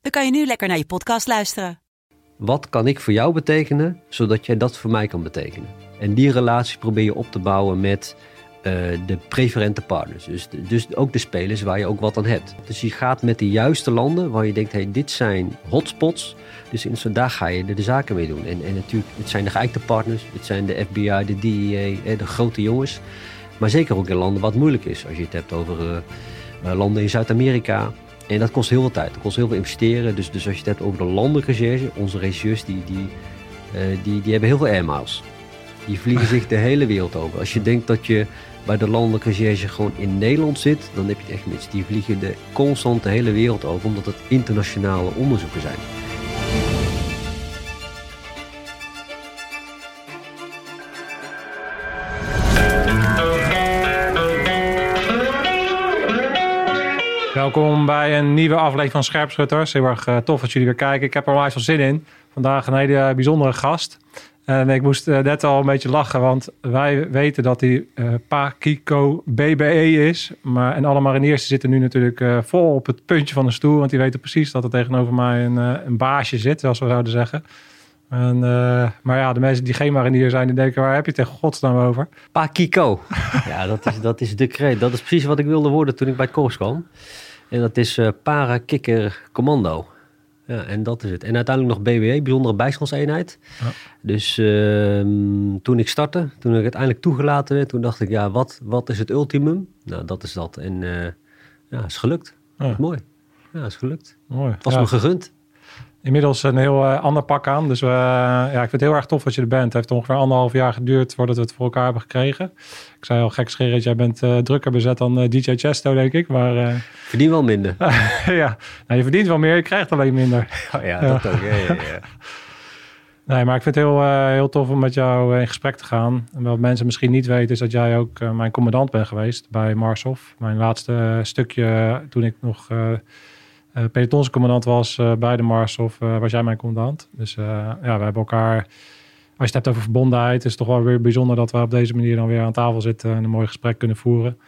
dan kan je nu lekker naar je podcast luisteren. Wat kan ik voor jou betekenen, zodat jij dat voor mij kan betekenen? En die relatie probeer je op te bouwen met eh, de preferente partners. Dus, dus ook de spelers waar je ook wat aan hebt. Dus je gaat met de juiste landen waar je denkt, hey, dit zijn hotspots. Dus in, daar ga je de, de zaken mee doen. En, en natuurlijk, het zijn de geëikte partners. Het zijn de FBI, de DEA, de grote jongens. Maar zeker ook in landen wat moeilijk is. Als je het hebt over uh, landen in Zuid-Amerika. En dat kost heel veel tijd. Dat kost heel veel investeren. Dus, dus als je het hebt over de landelijke recherche. Onze regisseurs die, die, uh, die, die hebben heel veel airmiles. Die vliegen zich de hele wereld over. Als je denkt dat je bij de landelijke recherche gewoon in Nederland zit, dan heb je het echt mis. Die vliegen de constant de hele wereld over, omdat het internationale onderzoeken zijn. Welkom bij een nieuwe aflevering van Scherpschutters. Heel erg uh, tof dat jullie weer kijken. Ik heb er veel zin in. Vandaag een hele bijzondere gast. En ik moest uh, net al een beetje lachen, want wij weten dat hij uh, Pakiko BBE is. Maar, en alle mariniers zitten nu natuurlijk vol op het puntje van de stoel. Want die weten precies dat er tegenover mij een, een baasje zit, zoals we zouden zeggen. En, maar ja, de mensen die geen marinier zijn, die denken, waar heb je het tegen godsnaam over? Pakiko. ja, dat is, dat is de kreet. Dat is precies wat ik wilde worden toen ik bij het korps kwam. En dat is para-kikker commando. Ja, en dat is het. En uiteindelijk nog BWE, bijzondere bijstandseenheid. Ja. Dus uh, toen ik startte, toen ik uiteindelijk toegelaten werd, toen dacht ik, ja, wat, wat is het ultimum? Nou, dat is dat. En uh, ja, is gelukt. Ja. Is mooi. Ja, is gelukt. Mooi. Het was me gegund. Inmiddels een heel uh, ander pak aan. Dus uh, ja, ik vind het heel erg tof dat je er bent. Het heeft ongeveer anderhalf jaar geduurd voordat we het voor elkaar hebben gekregen. Ik zei al gek jij bent uh, drukker bezet dan DJ Chesto, denk ik. Maar, Verdien wel minder. ja, nou, je verdient wel meer, je krijgt alleen minder. Oh, ja, dat ook. Ja, ja, ja. Nee, maar ik vind het heel, uh, heel tof om met jou in gesprek te gaan. En wat mensen misschien niet weten, is dat jij ook uh, mijn commandant bent geweest bij Marshof. Mijn laatste stukje toen ik nog uh, pelotonscommandant was bij de Marshof, was jij mijn commandant. Dus ja, we hebben elkaar, als je het hebt over verbondenheid, is het toch wel weer bijzonder dat we op deze manier dan weer aan tafel zitten en een mooi gesprek kunnen voeren.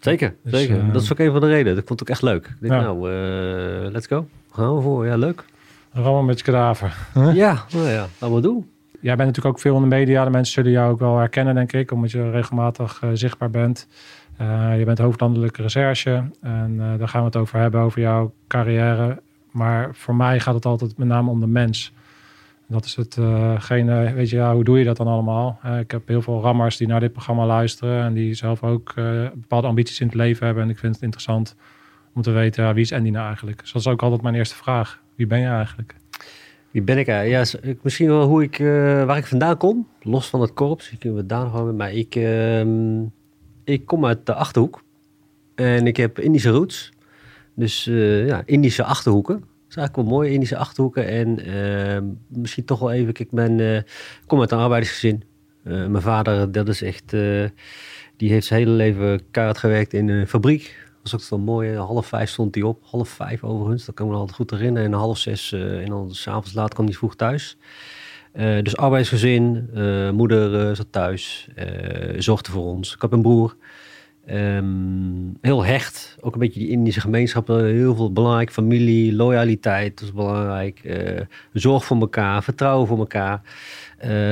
Zeker, dus, zeker. dat is ook een van de redenen. Dat vond ik echt leuk. Ik denk, ja. nou, let's go. Gaan we voor. Ja, leuk. Rammen met je kadaver. Ja, nou ja, we doen. Jij bent natuurlijk ook veel in de media. De mensen zullen jou ook wel herkennen, denk ik, omdat je regelmatig zichtbaar bent. Uh, je bent hoofdlandelijke recherche en uh, daar gaan we het over hebben, over jouw carrière. Maar voor mij gaat het altijd met name om de mens. Dat is hetgene, weet je, ja, hoe doe je dat dan allemaal? ik heb heel veel rammers die naar dit programma luisteren en die zelf ook bepaalde ambities in het leven hebben. En ik vind het interessant om te weten, wie is Andy nou eigenlijk? Dus dat is ook altijd mijn eerste vraag. Wie ben je eigenlijk? Wie ben ik eigenlijk? Ja, misschien wel hoe ik, waar ik vandaan kom. Los van het korps. Kunnen we daar nog met. Maar ik, uh, ik kom uit de Achterhoek. En ik heb Indische roots. Dus uh, ja, Indische Achterhoeken. Dat is eigenlijk wel mooi, Indische Achterhoeken. En ehm, misschien toch wel even, ik ben, eh, kom uit een arbeidersgezin. mijn vader, dat is echt, die heeft zijn hele leven keihard gewerkt in een fabriek was ook wel mooi. Half vijf stond hij op. Half vijf overigens. Dat kan ik me altijd goed herinneren. En half zes en dan s'avonds laat kwam hij vroeg thuis. Uh, dus arbeidsgezin. Uh, moeder zat thuis. zorgde voor ons. Ik heb een broer. Um, heel hecht. Ook een beetje die Indische gemeenschap. Heel veel belangrijk. Familie, loyaliteit. Dat is belangrijk. zorg voor elkaar. Vertrouwen voor elkaar.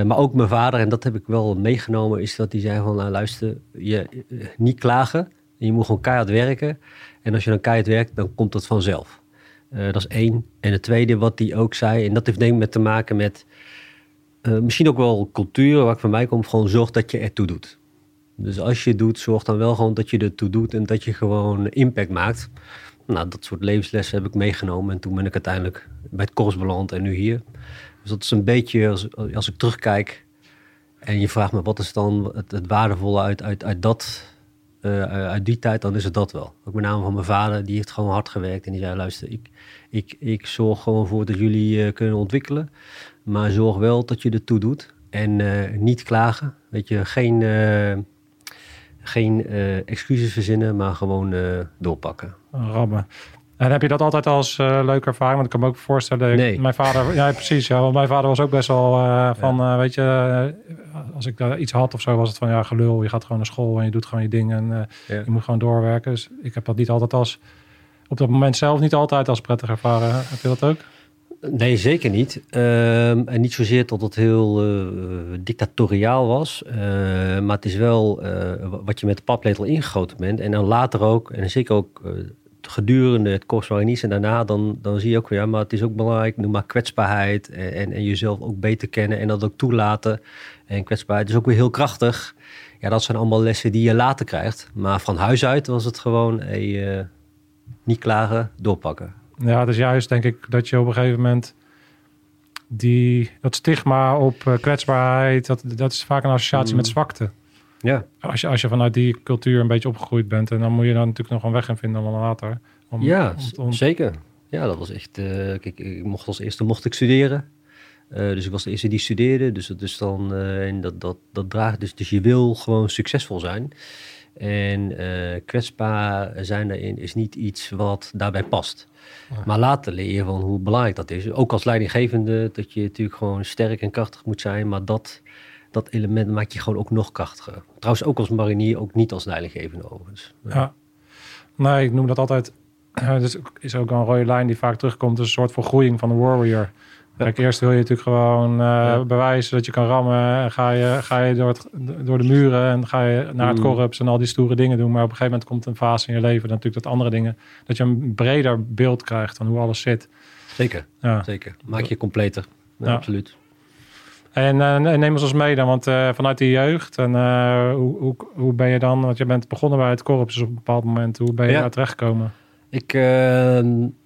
maar ook mijn vader, en dat heb ik wel meegenomen, is dat hij zei van, nou, luister, je, niet klagen en je moet gewoon keihard werken. En als je dan keihard werkt, dan komt dat vanzelf. Dat is één. En het tweede wat hij ook zei, en dat heeft denk ik met te maken met uh, misschien ook wel cultuur, waar ik van mij kom, gewoon zorg dat je ertoe doet. Dus als je het doet, zorg dan wel gewoon dat je ertoe doet en dat je gewoon impact maakt. Nou, dat soort levenslessen heb ik meegenomen en toen ben ik uiteindelijk bij het korps beland en nu hier. Dus dat is een beetje, als, als ik terugkijk en je vraagt me wat is dan het, het waardevolle uit, uit, uit dat eh, uit die tijd, dan is het dat wel. Ook met name van mijn vader, die heeft gewoon hard gewerkt. En die zei, luister, ik, ik, ik zorg gewoon voor dat jullie eh, kunnen ontwikkelen. Maar zorg wel dat je er toe doet. En eh, niet klagen. Weet je, geen, eh, geen eh, excuses verzinnen, maar gewoon doorpakken. Rammen. En heb je dat altijd als eh, leuke ervaring? Want ik kan me ook voorstellen, Nee. mijn vader, ja precies, ja, want mijn vader was ook best wel van, weet je, als ik daar iets had of zo, was het van, ja, gelul, je gaat gewoon naar school en je doet gewoon je dingen en Ja. je moet gewoon doorwerken. Dus ik heb dat niet altijd als, op dat moment zelf niet altijd als prettig ervaren. Heb je dat ook? Nee, zeker niet. Ehm, en niet zozeer dat het heel eh, dictatoriaal was. Eh, maar het is wel eh, wat je met de paplepel ingegoten bent. En dan later ook, en zeker ook gedurende het Corps Mariniers en daarna, dan, dan zie je ook ja, maar het is ook belangrijk, noem maar kwetsbaarheid. En, en, jezelf ook beter kennen en dat ook toelaten. En kwetsbaarheid is ook weer heel krachtig. Ja, dat zijn allemaal lessen die je later krijgt. Maar van huis uit was het gewoon hey, niet klagen, doorpakken. Ja, het is juist denk ik dat je op een gegeven moment die, dat stigma op eh, kwetsbaarheid, dat, dat is vaak een associatie Mm. met zwakte. Ja. Als je, als je vanuit die cultuur een beetje opgegroeid bent. En dan moet je dan natuurlijk nog een weg in vinden dan later. Om, Ja, om- om- zeker. Ja, dat was echt. eh, kijk, ik mocht als eerste mocht ik studeren. Eh, dus ik was de eerste die studeerde. Dus dat is dan. en dat, dat, dat draagt. Dus, dus je wil gewoon succesvol zijn. En kwetsbaar zijn daarin is niet iets wat daarbij past. Maar later leer je van hoe belangrijk dat is. Ook als leidinggevende, dat je natuurlijk gewoon sterk en krachtig moet zijn. Maar dat, dat element maakt je gewoon ook nog krachtiger. Trouwens, ook als marinier, ook niet als leidinggevende overigens. ja. Nee, ik noem dat altijd. dus is ook een rode lijn die vaak terugkomt. Dus een soort vergroeiing van de warrior. Kijk, eerst wil je natuurlijk gewoon Ja. bewijzen dat je kan rammen. En ga je, ga je door, het, door de muren en ga je naar het Mm. korps en al die stoere dingen doen. Maar op een gegeven moment komt een fase in je leven, natuurlijk dat andere dingen, dat je een breder beeld krijgt van hoe alles zit. Zeker. Ja. Zeker. Maak je completer. Ja, Ja. Absoluut. En eh, neem ons eens mee dan, want eh, vanuit die jeugd en hoe, hoe, hoe ben je dan, want je bent begonnen bij het korps dus op een bepaald moment, hoe ben je daar terechtgekomen? Ik,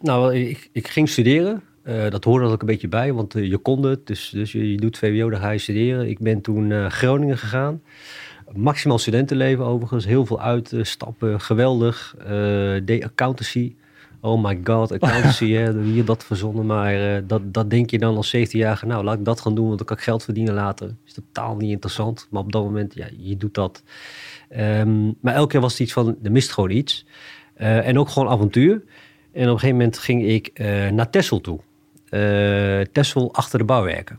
nou, ik, ik ging studeren. Eh, dat hoorde er ook een beetje bij, want eh, je kon het. Dus, dus je, je doet VWO, dan ga je studeren. Ik ben toen naar Groningen gegaan. Maximaal studentenleven overigens. Heel veel uitstappen. Geweldig. Eh deed accountancy. Oh my god, accountancy. hè, hier dat verzonnen. Maar eh, dat, dat denk je dan als 17-jarige. Nou, laat ik dat gaan doen, want dan kan ik geld verdienen later. Is totaal niet interessant. Maar op dat moment, ja, je doet dat. Ehm, maar elke keer was het iets van, er mist gewoon iets. Eh, en ook gewoon avontuur. En op een gegeven moment ging ik eh, naar Texel toe. Eh Texel achter de bouwwerken.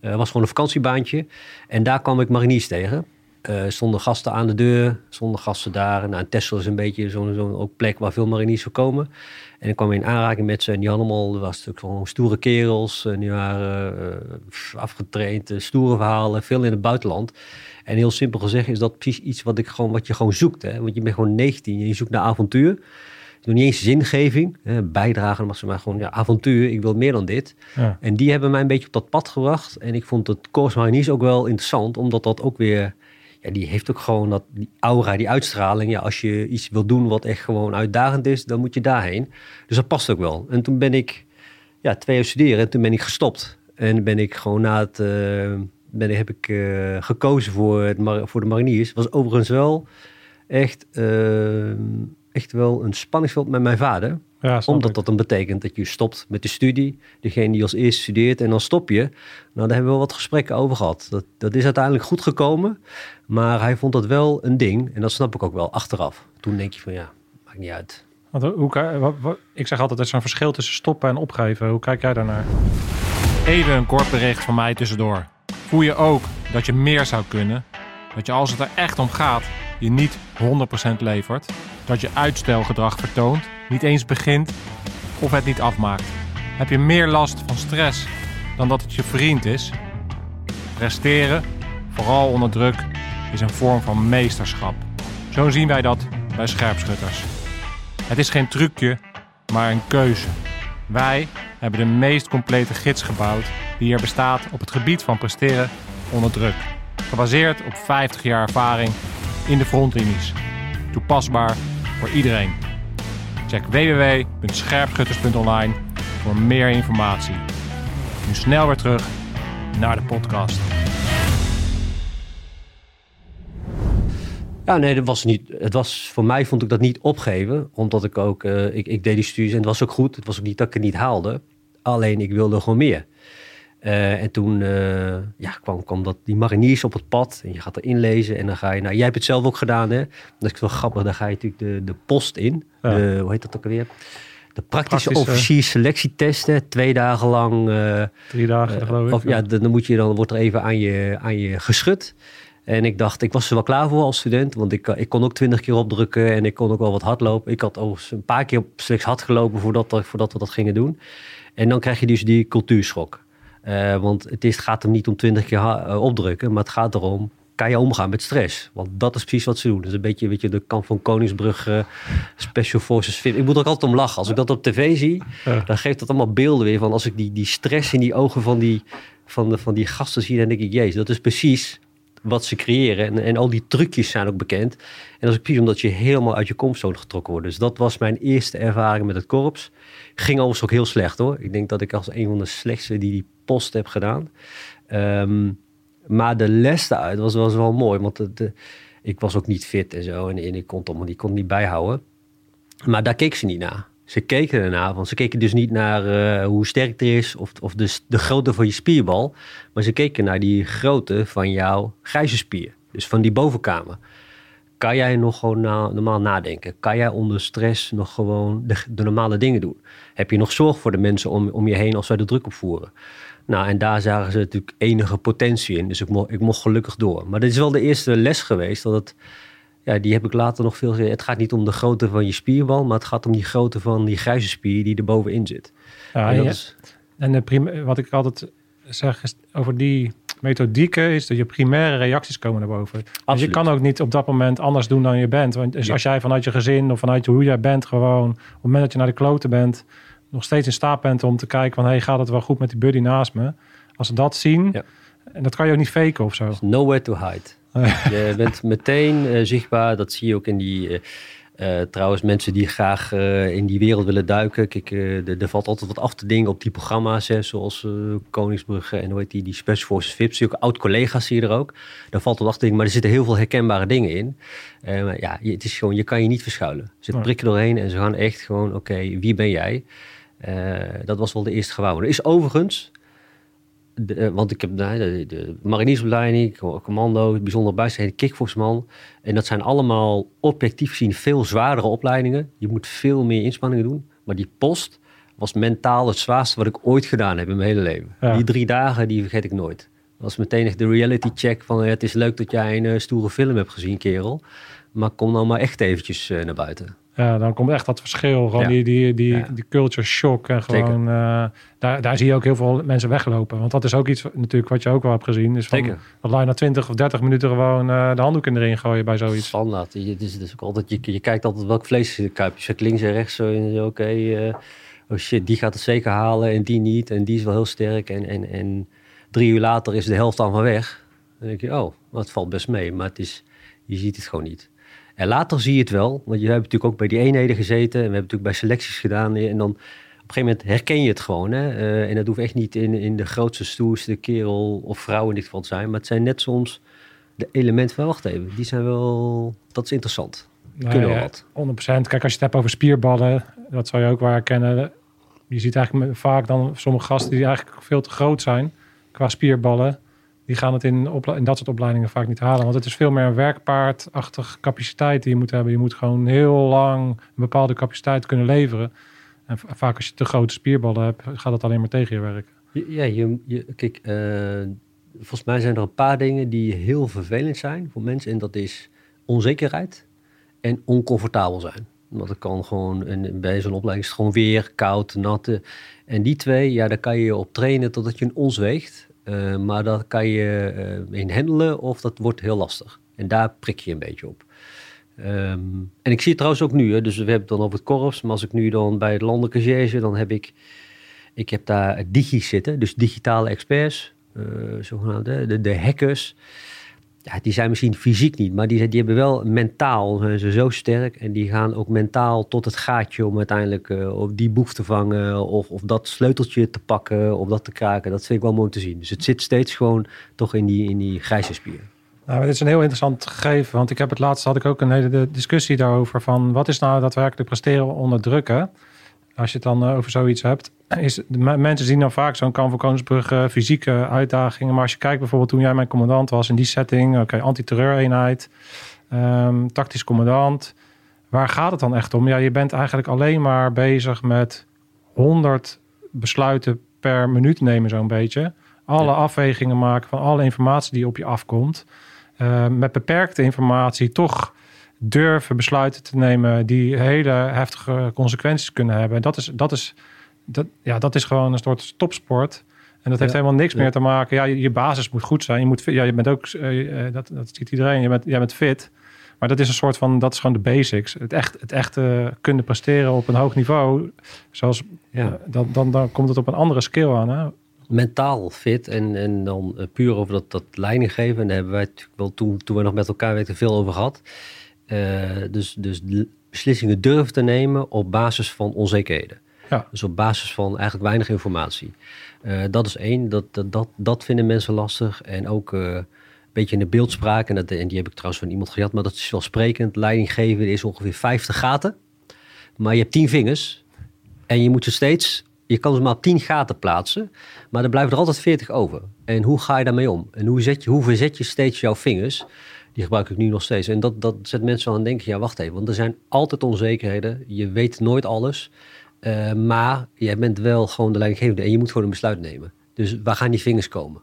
Het was gewoon een vakantiebaantje. En daar kwam ik mariniers tegen. Eh stonden gasten aan de deur, stonden gasten daar. Nou, is een beetje zo'n ook plek waar veel mariniers voor komen. En ik kwam in aanraking met ze. En die allemaal, er was natuurlijk gewoon stoere kerels. En die waren eh, afgetraind, eh, stoere verhalen, veel in het buitenland. En heel simpel gezegd is dat precies iets wat, ik gewoon, wat je gewoon zoekt. Hè? Want je bent gewoon 19 en je zoekt naar avontuur. Nog niet eens zingeving, hè, bijdragen, maar ze maar gewoon ja, avontuur. Ik wil meer dan dit. Ja. En die hebben mij een beetje op dat pad gebracht. En ik vond het Corps Mariniers ook wel interessant, omdat dat ook weer... Ja, die heeft ook gewoon dat, die aura, die uitstraling. Ja, als je iets wil doen wat echt gewoon uitdagend is, dan moet je daarheen. Dus dat past ook wel. En toen ben ik ja, twee jaar studeren en toen ben ik gestopt. En ben ik gewoon na het... eh, ben, heb ik eh, gekozen voor, het, voor de mariniers. was overigens wel echt, eh, echt wel een spanningsveld met mijn vader Ja, omdat ik. dat dan betekent dat je stopt met de studie. Degene die als eerste studeert en dan stop je. Nou, daar hebben we wel wat gesprekken over gehad. Dat, dat is uiteindelijk goed gekomen. Maar hij vond dat wel een ding. En dat snap ik ook wel achteraf. Toen denk je van ja, maakt niet uit. Want hoe, ki- wat, wat- ik zeg altijd, er is een verschil tussen stoppen en opgeven. Hoe kijk jij daarnaar? Even een kort bericht van mij tussendoor. Voel je ook dat je meer zou kunnen? Dat je als het er echt om gaat, je niet 100% levert? Dat je uitstelgedrag vertoont, niet eens begint of het niet afmaakt? Heb je meer last van stress dan dat het je vriend is? Presteren, vooral onder druk, is een vorm van meesterschap. Zo zien wij dat bij scherpschutters. Het is geen trucje, maar een keuze. Wij hebben de meest complete gids gebouwd die er bestaat op het gebied van presteren onder druk. Gebaseerd op 50 jaar ervaring in de frontlinies. Toepasbaar voor iedereen. Check www.scherpschutters.online voor meer informatie. Nu snel weer terug naar de podcast. Ja, nee, dat was niet. Het was voor mij vond ik dat niet opgeven, omdat ik ook, eh, ik, ik deed die studies en het was ook goed. Het was ook niet dat ik het niet haalde. Alleen ik wilde gewoon meer. Eh, en toen eh, ja, kwam, kwam dat, die mariniers op het pad. En je gaat erin lezen. En dan ga je... Nou, jij hebt het zelf ook gedaan, hè? Dat is wel grappig. Dan ga je natuurlijk de, de post in. Ja. De, hoe heet dat ook alweer? De praktische, Praktische- officier selectietesten. Twee dagen lang... eh, Drie dagen, geloof ik. Of, ja, dan, dan moet je, dan wordt er even aan je, aan je geschud. En ik dacht, ik was er wel klaar voor als student. Want ik, ik kon ook twintig keer opdrukken en ik kon ook wel wat hardlopen. Ik had overigens een paar keer slechts hard gelopen voordat, voordat we dat gingen doen. En dan krijg je dus die cultuurschok. Eh, want het, is, gaat hem niet om twintig keer eh, opdrukken, maar het gaat erom, kan je omgaan met stress? Want dat is precies wat ze doen. Dat is een beetje, weet je, de kamp van Koningsbrug, Special Forces film. Ik moet er ook altijd om lachen. Als ik dat op tv zie, Ja. dan geeft dat allemaal beelden weer van als ik die, die stress in die ogen van die, van, de, van die gasten zie, dan denk ik, jezus, dat is precies wat ze creëren. En, en al die trucjes zijn ook bekend. En dat is precies omdat je helemaal uit je comfortzone getrokken wordt. Dus dat was mijn eerste ervaring met het korps. Ging overigens ook heel slecht hoor. Ik denk dat ik als een van de slechtste die die post heb gedaan. Ehm, maar de les daaruit was, was wel mooi. Want ik was ook niet fit en zo. En, ik kon het allemaal die kon niet bijhouden. Maar daar keek ze niet naar. Ze keken ernaar, want ze keken dus niet naar eh, hoe sterk het is of, of de, de grootte van je spierbal. Maar ze keken naar die grootte van jouw grijze spier. Dus van die bovenkamer. Kan jij nog gewoon na- normaal nadenken? Kan jij onder stress nog gewoon de, de normale dingen doen? Heb je nog zorg voor de mensen om, om je heen als zij de druk opvoeren? Nou, en daar zagen ze natuurlijk enige potentie in. Dus ik mocht, ik mocht gelukkig door. Maar dit is wel de eerste les geweest. Dat het, ja, die heb ik later nog veel. Het gaat niet om de grootte van je spierbal, maar het gaat om die grootte van die grijze spier die er bovenin zit. Ja, En is- En de wat ik altijd zeg over die methodieken is dat je primaire reacties komen naar boven. Dus je kan ook niet op dat moment anders doen dan je bent. Want dus Ja. als jij vanuit je gezin of vanuit hoe jij bent gewoon, op het moment dat je naar de kloten bent, nog steeds in staat bent om te kijken van, hey, gaat het wel goed met die buddy naast me? Als ze dat zien, Ja. en dat kan je ook niet faken of zo. Nowhere to hide. je bent meteen eh, zichtbaar. Dat zie je ook in die... eh, eh, trouwens, mensen die graag eh, in die wereld willen duiken. Kijk, eh, er er valt altijd wat af te dingen op die programma's. Hè, zoals Koningsbrugge en hoe heet die, die Special Forces VIPs. Ook oud-collega's zie je er ook. Daar valt wat af te dingen, maar er zitten heel veel herkenbare dingen in. Maar ja, je, het is gewoon, je kan je niet verschuilen. Ze Nee. prikken doorheen en ze gaan echt gewoon, oké, wie ben jij? Dat was wel de eerste gewaarwording. Er is overigens, de, eh, want ik heb de, de mariniersopleiding, co- commando, bijzonder bijstand, kickforceman. En dat zijn allemaal objectief gezien veel zwaardere opleidingen. Je moet veel meer inspanningen doen. Maar die post was mentaal het zwaarste wat ik ooit gedaan heb in mijn hele leven. Ja. Die drie dagen, die vergeet ik nooit. Dat was meteen echt de reality check van... eh, het is leuk dat jij een eh, stoere film hebt gezien, kerel. Maar kom nou maar echt eventjes naar buiten. Ja, dan komt echt dat verschil. Gewoon Ja. die, die, die, Ja. die culture shock. En gewoon, eh, daar, daar zie je ook heel veel mensen weglopen. Want dat is ook iets natuurlijk wat je ook wel hebt gezien. Is van, Zeker. dat na 20 of 30 minuten gewoon eh, de handdoek erin gooien bij zoiets. Standaard. Je, het is, het is ook altijd, je, je kijkt altijd welk vlees in. Je zet links en rechts in. Oké, eh, oh shit, die gaat het zeker halen en die niet. En die is wel heel sterk. En, en, en drie uur later is de helft al van weg. Dan denk je, oh, het valt best mee. Maar het is, je ziet het gewoon niet. En later zie je het wel. Want je hebt natuurlijk ook bij die eenheden gezeten. En we hebben natuurlijk bij selecties gedaan. En dan op een gegeven moment herken je het gewoon. Hè? Eh, en dat hoeft echt niet in, in de grootste, stoerste kerel of vrouw in dit geval te zijn. Maar het zijn net soms de elementen van, wacht even, die zijn wel, dat is interessant. Nee, Kunnen we wat. 100%. Kijk, als je het hebt over spierballen, dat zou je ook wel herkennen. Je ziet eigenlijk vaak dan sommige gasten die eigenlijk veel te groot zijn qua spierballen. Die gaan het in, dat soort opleidingen vaak niet halen. Want het is veel meer een werkpaardachtig capaciteit die je moet hebben. Je moet gewoon heel lang een bepaalde capaciteit kunnen leveren. En vaak als je te grote spierballen hebt, gaat dat alleen maar tegen je werken. Ja, je, je, eh, volgens mij zijn er een paar dingen die heel vervelend zijn voor mensen. En dat is onzekerheid en oncomfortabel zijn. Want het kan gewoon, en bij zo'n opleiding is het gewoon weer, koud, natte. En die twee, ja, daar kan je op trainen totdat je een ons weegt. Eh, maar dat kan je eh, in handelen of dat wordt heel lastig. En daar prik je een beetje op. Ehm, en ik zie het trouwens ook nu, hè, dus we hebben het dan over het korps. Maar als ik nu dan bij het landelijke dan heb ik, ik heb daar digi's zitten. Dus digitale experts, eh zogenaamde, de, de hackers. Ja, die zijn misschien fysiek niet, maar die, die hebben wel mentaal, zijn zo sterk. En die gaan ook mentaal tot het gaatje om uiteindelijk eh, op die boef te vangen. Of, of dat sleuteltje te pakken, of dat te kraken. Dat vind ik wel mooi te zien. Dus het zit steeds gewoon toch in die, in die grijze spier. Nou, dit is een heel interessant gegeven, want ik heb het laatst had ik ook een hele discussie daarover van wat is nou daadwerkelijk presteren onder drukken. Als je het dan eh, over zoiets hebt, is de me- mensen zien dan vaak zo'n kamp van Koningsbrugge fysieke uitdagingen. Maar als je kijkt bijvoorbeeld toen jij mijn commandant was in die setting, oké, anti-terreureenheid, ehm, tactisch commandant. Waar gaat het dan echt om? Ja, je bent eigenlijk alleen maar bezig met 100 besluiten per minuut nemen, zo'n beetje. Alle Ja. afwegingen maken van alle informatie die op je afkomt. Eh, met beperkte informatie toch durven besluiten te nemen die hele heftige consequenties kunnen hebben. En dat is, dat is, dat, ja, dat is gewoon een soort topsport. En dat heeft Ja. helemaal niks Ja. meer te maken. Ja, je, je basis moet goed zijn. Je, moet, ja, je bent ook, eh, eh, dat, dat ziet iedereen, je bent, jij bent fit. Maar dat is een soort van, dat is gewoon de basics. Het echt, het echte kunnen presteren op een hoog niveau. Zoals, Ja. eh, dan, dan, dan komt het op een andere skill aan. Hè? mentaal fit en, en dan puur over dat, dat leiding geven. En daar hebben wij natuurlijk wel toen, toen we nog met elkaar werkten veel over gehad. Eh, dus, dus beslissingen durven te nemen op basis van onzekerheden. Ja. Dus op basis van eigenlijk weinig informatie. Eh, dat is één, dat, dat, dat, vinden mensen lastig. En ook eh, een beetje in de beeldspraak, en, dat, en die heb ik trouwens van iemand gehad, maar dat is wel sprekend. Leiding geven is ongeveer 50 gaten, maar je hebt 10 vingers. En je moet ze steeds, je kan ze maar op 10 gaten plaatsen, maar er blijven er altijd 40 over. En hoe ga je daarmee om? En hoe, zet je, hoe verzet je steeds jouw vingers? Die gebruik ik nu nog steeds. En dat, dat zet mensen aan denken, ja wacht even, want er zijn altijd onzekerheden. Je weet nooit alles. Eh, maar jij bent wel gewoon de leidinggevende en je moet gewoon een besluit nemen. Dus waar gaan die vingers komen?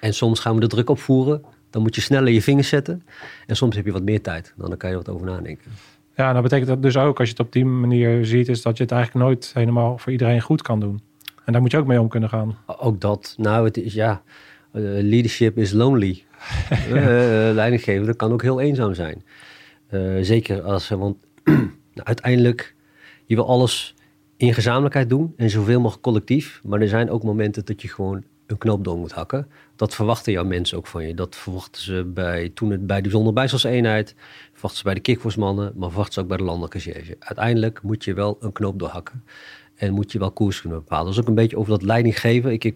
En soms gaan we de druk opvoeren. Dan moet je sneller je vingers zetten. En soms heb je wat meer tijd. Dan kan je er wat over nadenken. Ja, dat betekent dat dus ook, als je het op die manier ziet, is dat je het eigenlijk nooit helemaal voor iedereen goed kan doen. En daar moet je ook mee om kunnen gaan. Ook dat. Nou, het is ja. eh, leadership is lonely. Eh, leidinggeven, dat kan ook heel eenzaam zijn. Eh, zeker als, want uiteindelijk, je wil alles in gezamenlijkheid doen en zoveel mogelijk collectief. Maar er zijn ook momenten dat je gewoon een knoop door moet hakken. Dat verwachten jouw mensen ook van je. Dat verwachten ze bij, toen het bij de zonderbijstelseenheid, verwachten ze bij de kickforce-mannen, maar verwachten ze ook bij de landelijke recherche. Uiteindelijk moet je wel een knoop doorhakken. En moet je wel koers kunnen bepalen. Dat is ook een beetje over dat leiding geven. Ik,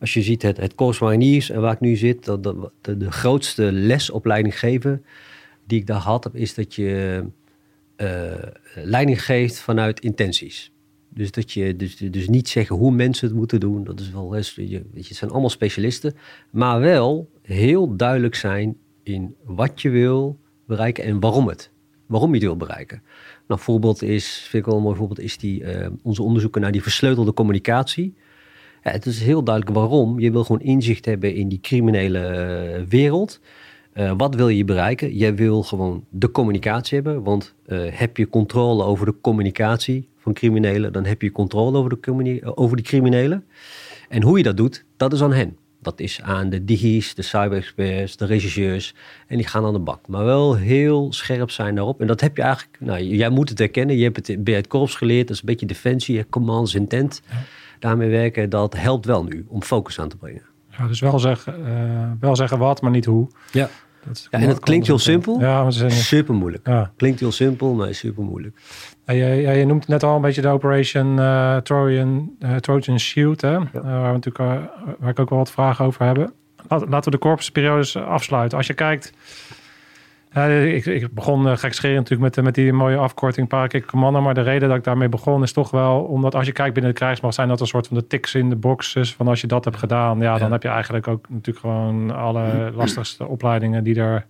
als je ziet het, het Corps Mariniers en waar ik nu zit, dat, de, grootste les op leiding geven die ik daar heb, is dat je eh, leiding geeft vanuit intenties. Dus dat je dus, dus niet zeggen hoe mensen het moeten doen. Dat is wel, hè, je, weet je, het zijn allemaal specialisten. Maar wel heel duidelijk zijn in wat je wil bereiken en waarom het. Waarom je het wil bereiken. Nou, voorbeeld is, vind ik wel een mooi voorbeeld, is die, eh, onze onderzoeken naar die versleutelde communicatie. Ja, het is heel duidelijk waarom. Je wil gewoon inzicht hebben in die criminele eh, wereld. Eh, wat wil je bereiken? Jij wil gewoon de communicatie hebben. Want eh, heb je controle over de communicatie van criminelen, dan heb je controle over de, eh, over die criminelen. En hoe je dat doet, dat is aan hen. Dat is aan de digis, de cyber-experts, de regisseurs. En die gaan aan de bak. Maar wel heel scherp zijn daarop. En dat heb je eigenlijk... Nou, jij moet het herkennen. Je hebt het bij het korps geleerd. Dat is een beetje defensie, commands intent. Daarmee werken, dat helpt wel nu om focus aan te brengen. Ja, dus wel zeggen, wel zeggen wat, maar niet hoe. Ja. Dat Ja, en het klinkt heel simpel. Ja, maar ze zijn, Super moeilijk. ja. Klinkt heel simpel, maar is super moeilijk. Ja, je, noemt net al een beetje de Operation eh, Trojan, eh, Trojan Shield, hè? Eh, waar, we natuurlijk, waar ik ook wel wat vragen over hebben. Laten we de korpsperiodes afsluiten. Als je kijkt, eh, ik, ik begon uh, gekscherend natuurlijk met, eh, met die mooie afkorting Parakick Commander, maar de reden dat ik daarmee begon is toch wel omdat als je kijkt binnen de krijgsmacht zijn dat een soort van de tics in de boxes van als je dat hebt gedaan, ja, dan heb je eigenlijk ook natuurlijk gewoon alle lastigste opleidingen die er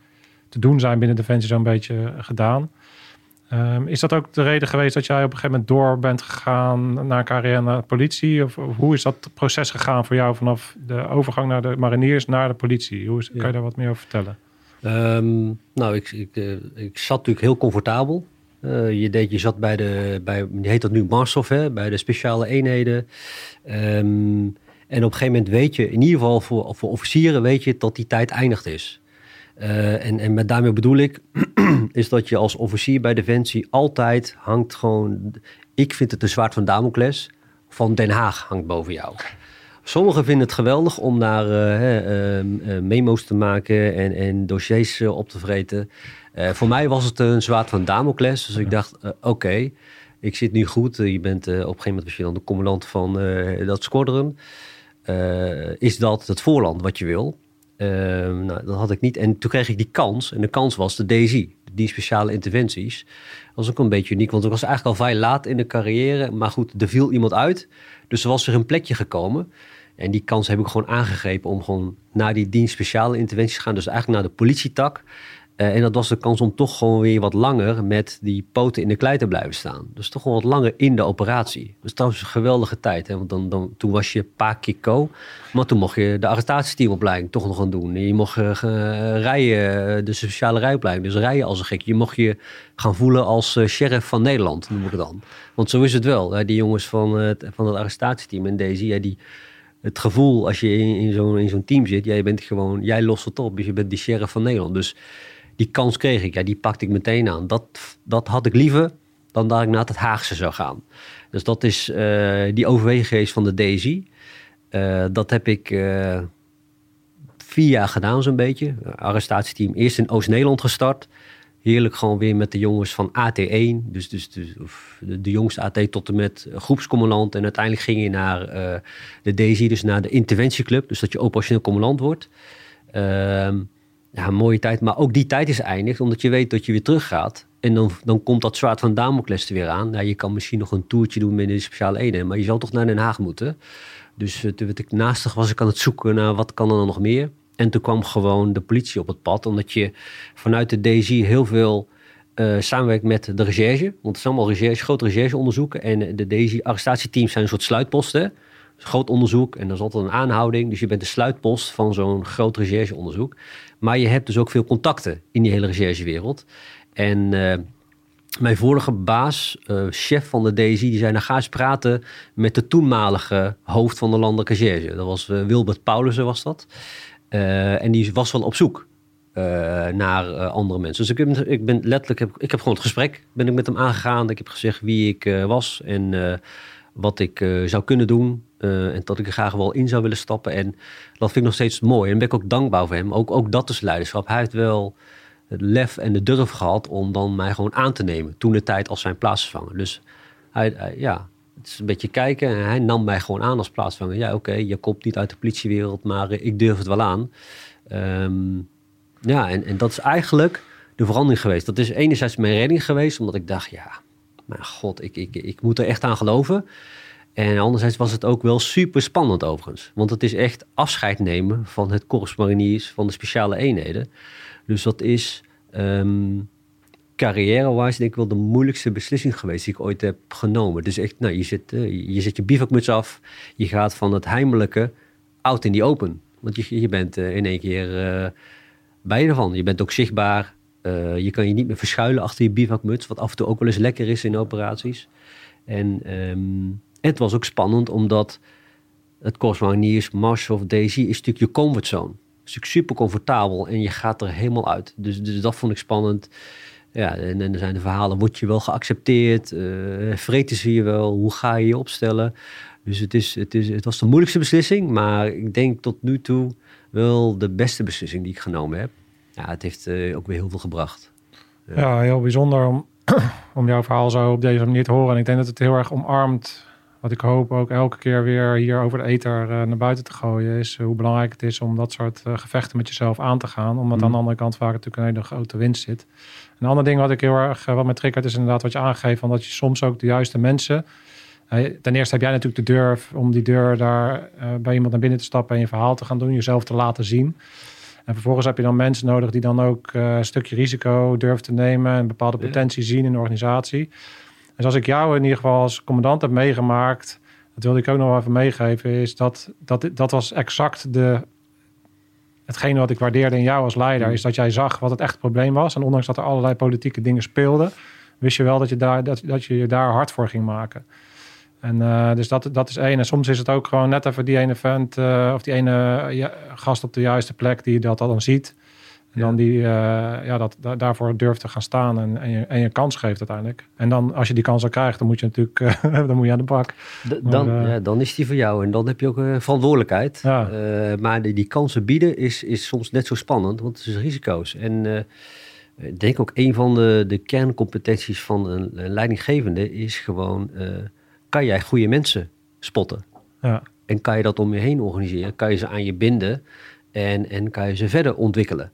te doen zijn binnen Defensie zo'n beetje gedaan. Ehm, is dat ook de reden geweest dat jij op een gegeven moment door bent gegaan naar een carrière naar de politie? Of, of hoe is dat proces gegaan voor jou vanaf de overgang naar de mariniers naar de politie? Hoe is, Ja. Kan je daar wat meer over vertellen? Ehm, nou, ik, ik, eh, ik zat natuurlijk heel comfortabel. Eh, je, deed, je zat bij de, bij, heet dat nu Marsof, hè, bij de speciale eenheden. Ehm, en op een gegeven moment weet je, in ieder geval voor, voor officieren, weet je dat die tijd eindigd is. Eh, en, en met daarmee bedoel ik, is dat je als officier bij Defensie altijd hangt gewoon, ik vind het een zwaard van Damocles, van Den Haag hangt boven jou. Sommigen vinden het geweldig om daar eh, ehm, eh, memo's te maken en, en dossiers eh, op te vreten. Voor mij was het een zwaard van Damocles. Dus ik dacht, oké, ik zit nu goed. Je bent op een gegeven moment dan de commandant van dat squadron. Is dat het voorland wat je wil? Ehm, nou, dat had ik niet. En toen kreeg ik die kans. En de kans was de DSI, die speciale interventies. Was ook een beetje uniek, want ik was eigenlijk al vrij laat in de carrière. Maar goed, er viel iemand uit. Dus er was er een plekje gekomen. En die kans heb ik gewoon aangegrepen om gewoon naar die dienst speciale interventies te gaan. Dus eigenlijk naar de politietak. Uh, en dat was de kans om toch gewoon weer wat langer met die poten in de klei te blijven staan. Dus toch gewoon wat langer in de operatie. Dus was een geweldige tijd. Hè? Want dan, dan, toen was je Kiko. Maar toen mocht je de arrestatieteamopleiding toch nog gaan doen. En je mocht uh, rijden, de speciale rijopleiding. Dus rijden als een gek. Je mocht je gaan voelen als sheriff van Nederland, noem ik het dan. Want zo is het wel. Die jongens van, van het arrestatieteam en deze, ja, die het gevoel als je in, in zo'n team zit, jij bent gewoon, jij lost het op. Dus je bent die sheriff van Nederland. Dus die kans kreeg ik. Ja, die pakte ik meteen aan. Dat, dat had ik liever dan dat ik naar het Haagse zou gaan. Dus dat is uh, die overweging van de DSI. Uh, dat heb ik uh, vier jaar gedaan zo'n beetje. Arrestatieteam eerst in Oost-Nederland gestart. Heerlijk gewoon weer met de jongens van AT1. Dus, dus, dus de, de, jongste AT tot en met groepscommandant. En uiteindelijk ging je naar de DSI, dus naar de interventieclub. Dus dat je operationeel commandant wordt. Ehm, ja, mooie tijd. Maar ook die tijd is eindigd, omdat je weet dat je weer teruggaat. En dan, dan komt dat zwaard van Damocles er weer aan. Ja, je kan misschien nog een toertje doen met een speciale eenheid, maar je zal toch naar Den Haag moeten. Dus uh, naastig was ik aan het zoeken naar wat kan er dan nog meer. En toen kwam gewoon de politie op het pad, omdat je vanuit de DSI heel veel uh, samenwerkt met de recherche. Want het zijn allemaal recherche, grote rechercheonderzoeken. En de DSI-arrestatieteams zijn een soort sluitposten groot onderzoek en dan is altijd een aanhouding. Dus je bent de sluitpost van zo'n groot rechercheonderzoek. Maar je hebt dus ook veel contacten in die hele recherchewereld. En uh, mijn vorige baas, uh, chef van de DSI, die zei... nou ga eens praten met de toenmalige hoofd van de landelijke recherche. Dat was Wilbert Paulussen was dat. En die was wel op zoek naar andere mensen. Dus ik, heb, ik ben letterlijk, heb, ik heb gewoon het gesprek ben ik met hem aangegaan. Ik heb gezegd wie ik was en wat ik zou kunnen doen. En dat ik er graag wel in zou willen stappen. En dat vind ik nog steeds mooi. En ben ik ook dankbaar voor hem. Ook, ook dat is leiderschap. Hij heeft wel het lef en de durf gehad om dan mij gewoon aan te nemen. Toen de tijd als zijn plaatsvervanger. Dus hij, ja, is een beetje kijken. En hij nam mij gewoon aan als plaatsvervanger. Ja, oké, je komt niet uit de politiewereld, maar ik durf het wel aan. Um, ja, en, en dat is eigenlijk de verandering geweest. Dat is enerzijds mijn redding geweest, omdat ik dacht, ja, mijn god, ik, ik, ik moet er echt aan geloven. En anderzijds was het ook wel super spannend overigens. Want het is echt afscheid nemen van het korps mariniers, van de speciale eenheden. Dus dat is um, carrière-wise denk ik wel de moeilijkste beslissing geweest die ik ooit heb genomen. Dus echt, nou, je zet, uh, je, zet je bivakmuts af. Je gaat van het heimelijke out in die open. Want je, je bent uh, in één keer uh, bij ervan. Je bent ook zichtbaar. je kan je niet meer verschuilen achter je bivakmuts. Wat af en toe ook wel eens lekker is in operaties. En... Um, het was ook spannend omdat het Cosmoniers, Mars of Daisy is natuurlijk je comfortzone. Het is natuurlijk super comfortabel en je gaat er helemaal uit. Dus, dus dat vond ik spannend. Ja, en, dan zijn de verhalen, word je wel geaccepteerd? Uh, vreten ze je wel? Hoe ga je je opstellen? Dus het, is, het, is, het was de moeilijkste beslissing, maar ik denk tot nu toe wel de beste beslissing die ik genomen heb. Ja, het heeft uh, ook weer heel veel gebracht. Ja, ja heel bijzonder om, om jouw verhaal zo op deze manier te horen. En ik denk dat het heel erg omarmt wat ik hoop ook elke keer weer hier over de ether uh, naar buiten te gooien, is hoe belangrijk het is om dat soort uh, gevechten met jezelf aan te gaan. Omdat mm. aan de andere kant vaak natuurlijk een hele grote winst zit. Een ander ding wat ik heel erg, wat me triggert, is inderdaad wat je aangeeft, van dat je soms ook de juiste mensen. ten eerste heb jij natuurlijk de durf om die deur daar bij iemand naar binnen te stappen en je verhaal te gaan doen, jezelf te laten zien. En vervolgens heb je dan mensen nodig die dan ook een stukje risico durven te nemen en bepaalde potentie zien in de organisatie. Dus als ik jou in ieder geval als commandant heb meegemaakt, dat wilde ik ook nog even meegeven, is dat dat, dat was exact de, hetgene wat ik waardeerde in jou als leider, is dat jij zag wat het echt probleem was. En ondanks dat er allerlei politieke dingen speelden, wist je wel dat je daar, dat, dat je, daar hard voor ging maken. En uh, dus dat, dat is één. En soms is het ook gewoon net even die ene vent uh, of die ene gast op de juiste plek die dat dan ziet. En dan die, uh, ja, dat, daarvoor durft te gaan staan en, en, je, en je kans geeft uiteindelijk. En dan, als je die kans al krijgt, dan moet je natuurlijk uh, dan moet je aan de bak. dan, uh, ja, dan is die voor jou en dan heb je ook verantwoordelijkheid. Ja. maar die, die kansen bieden is, is soms net zo spannend, want het is risico's. En ik denk ook een van de, de kerncompetenties van een, een leidinggevende is gewoon, kan jij goede mensen spotten? Ja. En kan je dat om je heen organiseren? Kan je ze aan je binden? En, en kan je ze verder ontwikkelen.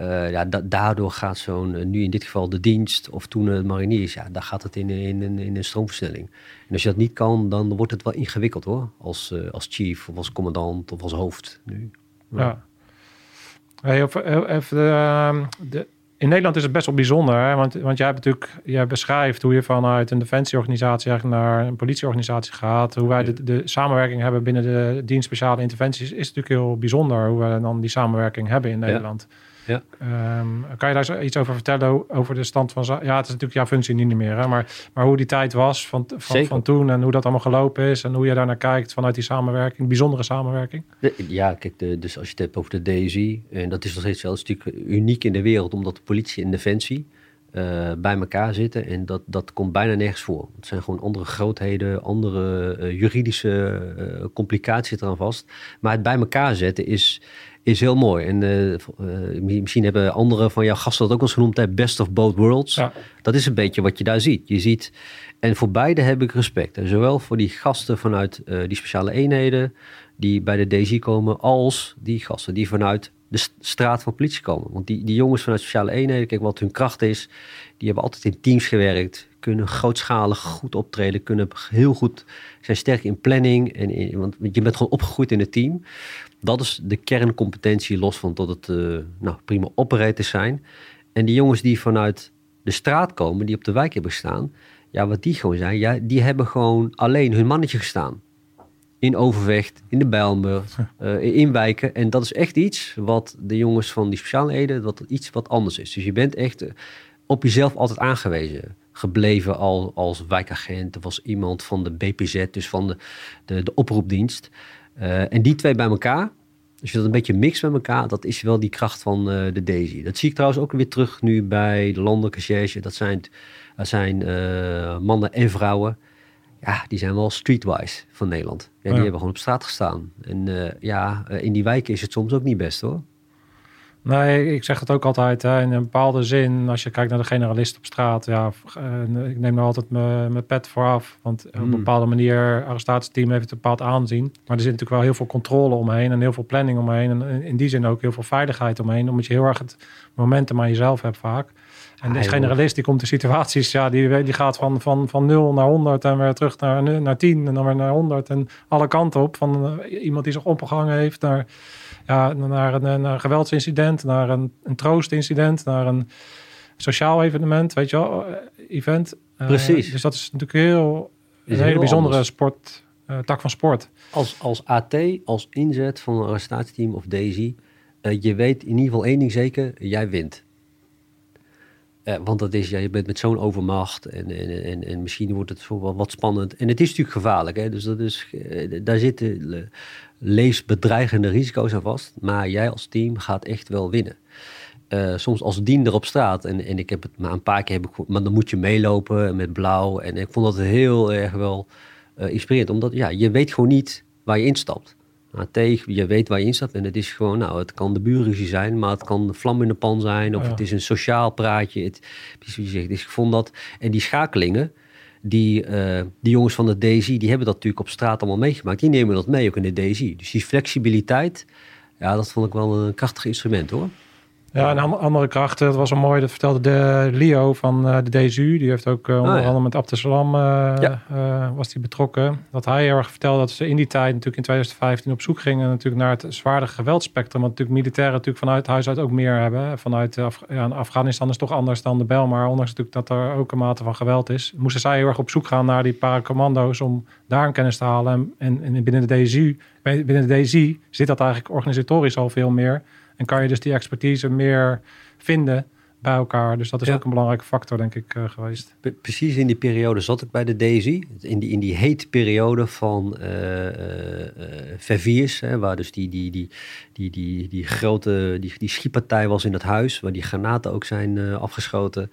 Uh, ja, da daardoor gaat zo'n, nu in dit geval de dienst of toen het mariniers, ja, daar gaat het in, in, in, in een stroomversnelling. En als je dat niet kan, dan wordt het wel ingewikkeld hoor, als, uh, als chief of als commandant of als hoofd nu. Ja. ja. Hey, even, even de, de, in Nederland is het best wel bijzonder, hè? Want, want jij, hebt natuurlijk, jij beschrijft hoe je vanuit een defensieorganisatie naar een politieorganisatie gaat. Hoe wij de, de samenwerking hebben binnen de dienst speciale interventies is natuurlijk heel bijzonder hoe we dan die samenwerking hebben in Nederland. Ja. Ja. Um, kan je daar iets over vertellen, over de stand van... Ja, het is natuurlijk jouw functie niet meer, hè? Maar, maar hoe die tijd was van, van, van, toen... en hoe dat allemaal gelopen is... en hoe je daar naar kijkt vanuit die samenwerking, bijzondere samenwerking? Ja, kijk, de, dus als je het hebt over de DSI... en dat is nog steeds wel een stuk uniek in de wereld... omdat de politie en defensie uh, bij elkaar zitten... en dat, dat komt bijna nergens voor. Het zijn gewoon andere grootheden, andere uh, juridische uh, complicaties eraan vast. Maar het bij elkaar zetten is is heel mooi. En uh, misschien hebben andere van jouw gasten dat ook eens genoemd, hè? best of both worlds. Ja. Dat is een beetje wat je daar ziet. Je ziet, en voor beide heb ik respect. En zowel voor die gasten vanuit uh, die speciale eenheden die bij de DG komen, als die gasten die vanuit de straat van politie komen. Want die, die jongens vanuit speciale eenheden, kijk wat hun kracht is, die hebben altijd in teams gewerkt, kunnen grootschalig goed optreden, kunnen heel goed, zijn sterk in planning. En in, want je bent gewoon opgegroeid in het team. Dat is de kerncompetentie, los van tot het uh, nou, prima operators zijn. En die jongens die vanuit de straat komen, die op de wijk hebben staan, ja, wat die gewoon zijn, ja, die hebben gewoon alleen hun mannetje gestaan. In Overvecht, in de Bijlmer, uh, in wijken. En dat is echt iets wat de jongens van die speciale eden, wat iets wat anders is. Dus je bent echt uh, op jezelf altijd aangewezen gebleven al, als wijkagent of als iemand van de BPZ, dus van de, de, de oproepdienst. Uh, en die twee bij elkaar, als je dat een beetje mixt met elkaar, dat is wel die kracht van uh, de Daisy. Dat zie ik trouwens ook weer terug nu bij de landelijke siège. Dat zijn, dat zijn uh, mannen en vrouwen. Ja, die zijn wel streetwise van Nederland. Ja, die hebben gewoon op straat gestaan. En ja, in die wijken is het soms ook niet best hoor. Nee, ik zeg het ook altijd. Hè, in een bepaalde zin, als je kijkt naar de generalist op straat, ja, eh, ik neem er altijd mijn pet vooraf. Want op een hmm. bepaalde manier, arrestatieteam heeft een bepaald aanzien. Maar er zit natuurlijk wel heel veel controle omheen en heel veel planning omheen. En in die zin ook heel veel veiligheid omheen, omdat je heel erg het momentum aan jezelf hebt vaak. En de generalist die komt in situaties, ja, die, die gaat van, van, van 0 naar 100 en weer terug naar, naar 10 en dan weer naar 100 en alle kanten op. Van uh, iemand die zich opgehangen heeft naar ja, naar een, een geweldsincident, naar een, een troostincident, naar een sociaal evenement, weet je wel, eh, event. Eh, Precies. dus dat is natuurlijk heel, een hele bijzondere sport, uh, tak van sport. Als, als AT, als inzet van een arrestatieteam of Daisy, uh, je weet in ieder geval één ding zeker, jij wint. want dat is, ja, je bent met zo'n overmacht en, en, en, en, misschien wordt het wel wat spannend. En het is natuurlijk gevaarlijk, hè? dus dat is, daar zitten leesbedreigende risico's aan vast. Maar jij als team gaat echt wel winnen. Uh, soms als dien op straat, en, en ik heb het maar een paar keer, heb ik, maar dan moet je meelopen met blauw. En ik vond dat heel erg wel uh, inspirerend, omdat ja, je weet gewoon niet waar je instapt. Nou, tegen, je weet waar je instapt en het is gewoon, nou, het kan de buurruzie zijn, maar het kan de vlam in de pan zijn, of het is een sociaal praatje. Het, dus ik vond dat, en die schakelingen, die, uh, die jongens van de DSI, die hebben dat natuurlijk op straat allemaal meegemaakt. Die nemen dat mee ook in de DSI. Dus die flexibiliteit, ja, dat vond ik wel een krachtig instrument hoor. Ja, en andere krachten, dat was wel mooi. Dat vertelde de Leo van uh, de DSU. Die heeft ook uh, onder andere met Abdesalam uh, ja. was die betrokken. Dat hij heel erg vertelde dat ze in die tijd natuurlijk in 2015 op zoek gingen natuurlijk naar het zwaarder geweldspectrum. Want natuurlijk militairen natuurlijk vanuit huis uit ook meer hebben. Vanuit Af ja, Afghanistan is toch anders dan de Bel. Maar ondanks natuurlijk dat er ook een mate van geweld is, moesten zij heel erg op zoek gaan naar die paracommando's om daar een kennis te halen. En, en binnen de DSU, binnen de DSI zit dat eigenlijk organisatorisch al veel meer. En kan je dus die expertise meer vinden bij elkaar. Dus dat is ook een belangrijke factor, denk ik, uh, geweest. Precies in die periode zat ik bij de Daisy. In die, in die hete periode van uh, uh, Verviers, hè, waar dus die, die, die, die, die, die grote die, die schietpartij was in het huis, waar die granaten ook zijn afgeschoten.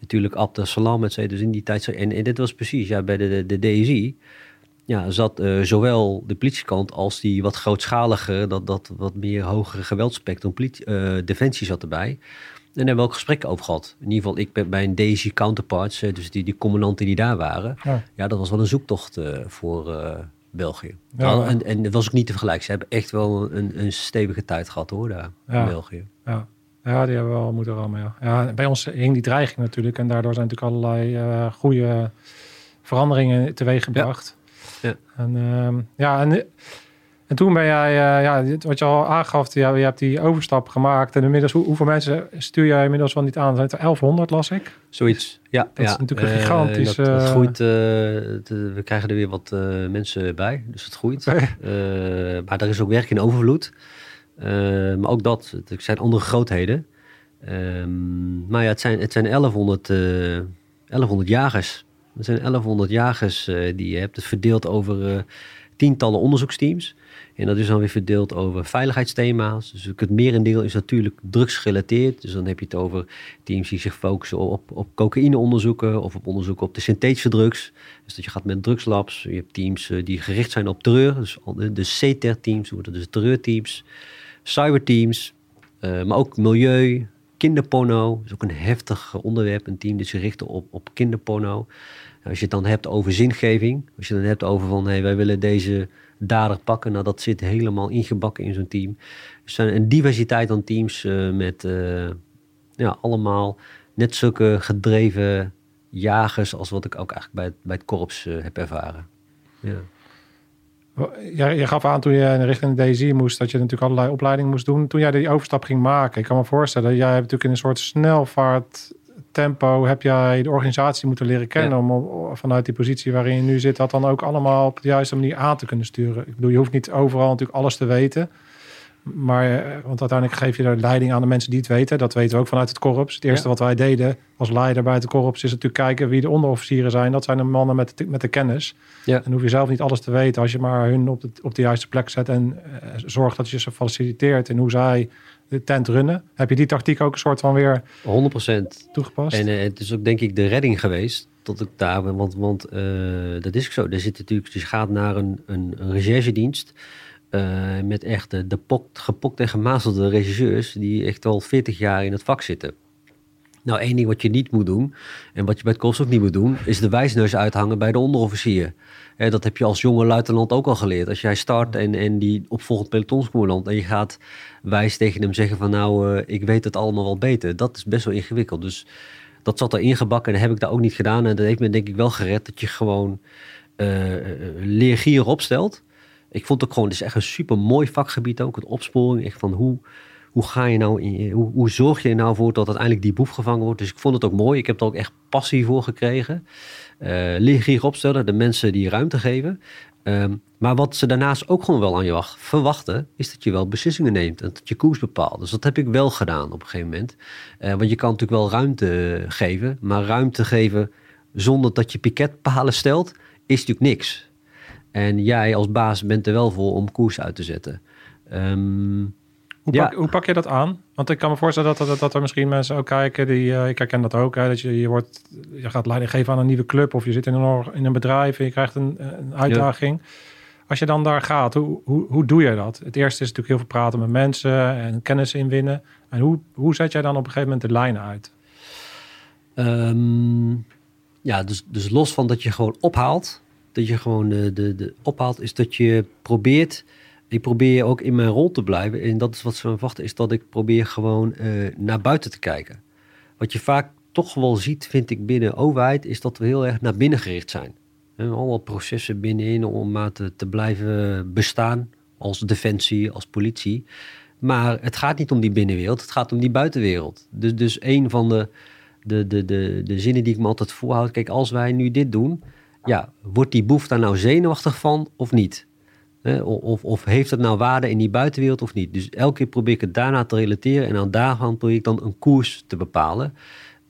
Natuurlijk Abdel Salam, et cetera. Dus in die tijd. En, en dit was precies ja, bij de, de, de Daisy ja, zat uh, zowel de politiekant als die wat grootschalige, dat, dat wat meer hogere geweldspectrum, uh, defensie zat erbij. En daar hebben we ook gesprekken over gehad. In ieder geval, ik ben bij een Daisy counterparts, dus die, die commandanten die daar waren. Ja, ja dat was wel een zoektocht uh, voor, België. Ja. Al- en, en dat was ook niet te vergelijken. Ze hebben echt wel een, een stevige tijd gehad hoor, daar Ja. in België. Ja. ja, die hebben we wel moeten rammen. Ja. Ja, bij ons hing die dreiging natuurlijk. En daardoor zijn natuurlijk allerlei eh, goede veranderingen teweeg gebracht. Ja. En, ehm, ja, en, en toen ben jij, eh, ja, wat je al aangaf, ja, je hebt die overstap gemaakt. En inmiddels, hoe, hoeveel mensen stuur jij inmiddels wel niet aan? Zijn het er 1100, las ik? Zoiets, ja. Dat is natuurlijk een Eh, gigantisch, dat, dat eh, groeit, we krijgen er weer wat mensen bij, dus het groeit. Maar er is ook werk in overvloed. Maar ook dat, het zijn andere grootheden. Ehm, maar ja, het zijn, het zijn 1100, eh 1100 jagers. Het zijn 1100 jagers eh, die je hebt. Het verdeeld over eh, tientallen onderzoeksteams. En dat is dan weer verdeeld over veiligheidsthema's. Dus het merendeel is natuurlijk drugsgerelateerd. Dus dan heb je het over teams die zich focussen op, op cocaïneonderzoeken of op onderzoeken op de synthetische drugs. Dus dat je gaat met drugslabs. Je hebt teams eh, die gericht zijn op terreur. Dus de, CTER-teams, worden dus terreurteams. Cyberteams, maar ook milieu, kinderporno. Dat is ook een heftig onderwerp. Een team dat zich richt op, op kinderporno. Als je het dan hebt over zingeving. Als je het dan hebt over van, hey, wij willen deze dader pakken. Nou, dat zit helemaal ingebakken in zo'n team. Er zijn een diversiteit aan teams eh, met eh, ja, allemaal net zulke gedreven jagers als wat ik ook eigenlijk bij het, bij het korps eh, heb ervaren. Ja. Je gaf aan toen je richting de DSI moest, dat je natuurlijk allerlei opleidingen moest doen. Toen jij die overstap ging maken, ik kan me voorstellen, jij hebt natuurlijk in een soort snelvaart tempo, heb jij de organisatie moeten leren kennen Ja. om vanuit die positie waarin je nu zit, dat dan ook allemaal op de juiste manier aan te kunnen sturen. Ik bedoel, je hoeft niet overal natuurlijk alles te weten. Maar, eh, want uiteindelijk geef je de leiding aan de mensen die het weten. Dat weten we ook vanuit het korps. Het eerste Ja. wat wij deden als leider bij het korps is natuurlijk kijken wie de onderofficieren zijn. Dat zijn de mannen met de, met de kennis. Ja. En hoef je zelf niet alles te weten als je maar hun op de, op de juiste plek zet en eh, zorgt dat je ze faciliteert in hoe zij de tent runnen. Heb je die tactiek ook een soort van weer 100% toegepast? En eh, het is ook denk ik de redding geweest dat ik daar ben. Want, want dat is ook zo. Er zit natuurlijk, dus je gaat naar een, een, een recherchedienst. Eh, met echt de, de pok, gepokt en gemazelde regisseurs die echt al 40 jaar in het vak zitten. Nou, één ding wat je niet moet doen, en wat je bij het korps ook niet moet doen, is de wijsneus uithangen bij de onderofficier. Hè, dat heb je als jonge luitenant ook al geleerd. Als jij start en, en die opvolgt pelotonscommandant en je gaat wijs tegen hem zeggen van nou, eh, ik weet het allemaal wel beter. Dat is best wel ingewikkeld. Dus dat zat er ingebakken en dat heb ik daar ook niet gedaan. En dat heeft me denk ik wel gered dat je gewoon eh eh, leergierig opstelt. Ik vond het ook gewoon, het is echt een super mooi vakgebied ook, het opsporing. Echt van hoe, hoe ga je nou, in, hoe, hoe zorg je er nou voor dat uiteindelijk die boef gevangen wordt. Dus ik vond het ook mooi. Ik heb er ook echt passie voor gekregen. Eh leergierig opstellen, de mensen die ruimte geven. Ehm, maar wat ze daarnaast ook gewoon wel aan je wacht, verwachten, is dat je wel beslissingen neemt en dat je koers bepaalt. Dus dat heb ik wel gedaan op een gegeven moment. Eh, want je kan natuurlijk wel ruimte geven, maar ruimte geven zonder dat je piketpalen stelt, is natuurlijk niks. En jij als baas bent er wel voor om koers uit te zetten. Ehm, Hoe, Ja. pak, hoe pak je dat aan? Want ik kan me voorstellen dat, dat, dat er misschien mensen ook kijken die, eh, ik herken dat ook, hè, dat je, je, wordt, je gaat leiding geven aan een nieuwe club of je zit in een, in een bedrijf en je krijgt een, een uitdaging. Als je dan daar gaat, hoe, hoe, hoe doe je dat? Het eerste is natuurlijk heel veel praten met mensen en kennis inwinnen. En hoe, hoe zet jij dan op een gegeven moment de lijnen uit? Ehm, ja, dus, dus los van dat je gewoon ophaalt, dat je gewoon de, de, de ophaalt, is dat je probeert, ik probeer ook in mijn rol te blijven. En dat is wat ze verwachten, is dat ik probeer gewoon eh, naar buiten te kijken. Wat je vaak toch wel ziet, vind ik binnen overheid, is dat we heel erg naar binnen gericht zijn. En allemaal processen binnenin om maar te, te blijven bestaan als defensie, als politie. Maar het gaat niet om die binnenwereld, het gaat om die buitenwereld. Dus, dus een van de, de, de, de, de zinnen die ik me altijd voorhoud. Kijk, als wij nu dit doen, ja, wordt die boef daar nou zenuwachtig van of niet? Of, of heeft het nou waarde in die buitenwereld of niet? Dus elke keer probeer ik het daarna te relateren en aan daarvan probeer ik dan een koers te bepalen.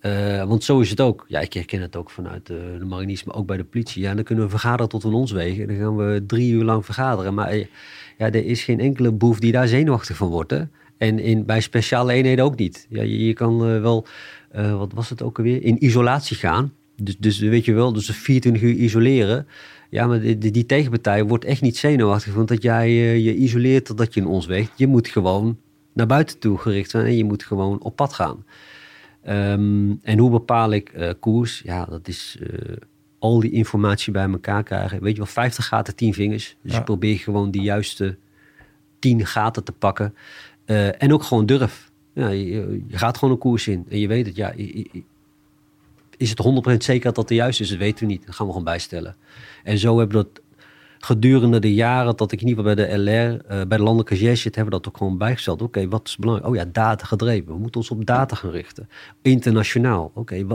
Eh, want zo is het ook. Ja, ik herken het ook vanuit de, de mariniers, maar ook bij de politie. Ja, dan kunnen we vergaderen tot we ons wegen. Dan gaan we drie uur lang vergaderen. Maar eh, ja, er is geen enkele boef die daar zenuwachtig van wordt. Hè? En in, bij speciale eenheden ook niet. Ja, je, kan eh, wel, eh, wat was het ook alweer, in isolatie gaan. Dus, dus weet je wel, dus de 24 uur isoleren. Ja, maar die, die, tegenpartij wordt echt niet zenuwachtig. Want dat jij eh, je isoleert totdat je in ons weegt. Je moet gewoon naar buiten toe gericht zijn. En je moet gewoon op pad gaan. Ehm, en hoe bepaal ik eh, koers? Ja, dat is, eh, al die informatie bij elkaar krijgen. Weet je wel, 50 gaten, 10 vingers. Dus Ja. je probeert gewoon die juiste 10 gaten te pakken. En ook gewoon durf. Ja, je, je gaat gewoon een koers in. En je weet het, ja. Is het 100% zeker dat dat de juiste is? Dat weten we niet. Dat gaan we gewoon bijstellen. En zo hebben we dat gedurende de jaren dat ik in ieder geval bij de LR, eh, bij de landelijke zit, hebben we dat ook gewoon bijgesteld. Oké, wat is belangrijk? Oh ja, data gedreven. We moeten ons op data gaan richten. Internationaal. Oké,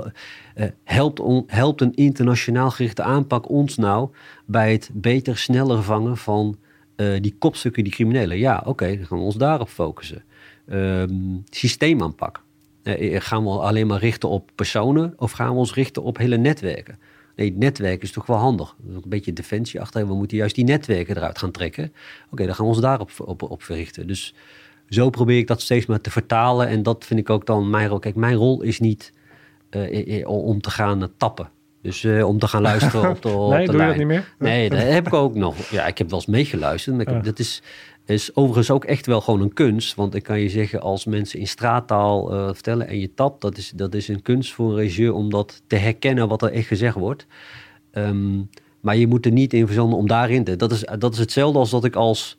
eh, helpt, helpt een internationaal gerichte aanpak ons nou bij het beter, sneller vangen van eh, die kopstukken, die criminelen? Ja, oké, dan gaan we ons daarop focussen. Ehm, systeemaanpak. Eh, gaan we alleen maar richten op personen of gaan we ons richten op hele netwerken? Nee, het netwerk is toch wel handig. Dat is ook een beetje defensie achter. We moeten juist die netwerken eruit gaan trekken. Oké, dan gaan we ons daarop op, op verrichten. Dus zo probeer ik dat steeds maar te vertalen. En dat vind ik ook dan mijn rol. Kijk, mijn rol is niet eh, eh, om te gaan eh, tappen. Dus eh, om te gaan luisteren op de, op Nee, de doe je dat niet meer? Nee, dat heb ik ook nog. Ja, ik heb wel eens meegeluisterd. Ik Ja. Dat is, is overigens ook echt wel gewoon een kunst. Want ik kan je zeggen, als mensen in straattaal eh, vertellen en je tapt, dat is, dat is een kunst voor een regisseur om dat te herkennen wat er echt gezegd wordt. Ehm, maar je moet er niet in verzanden om daarin te. Dat is, dat is hetzelfde als dat ik als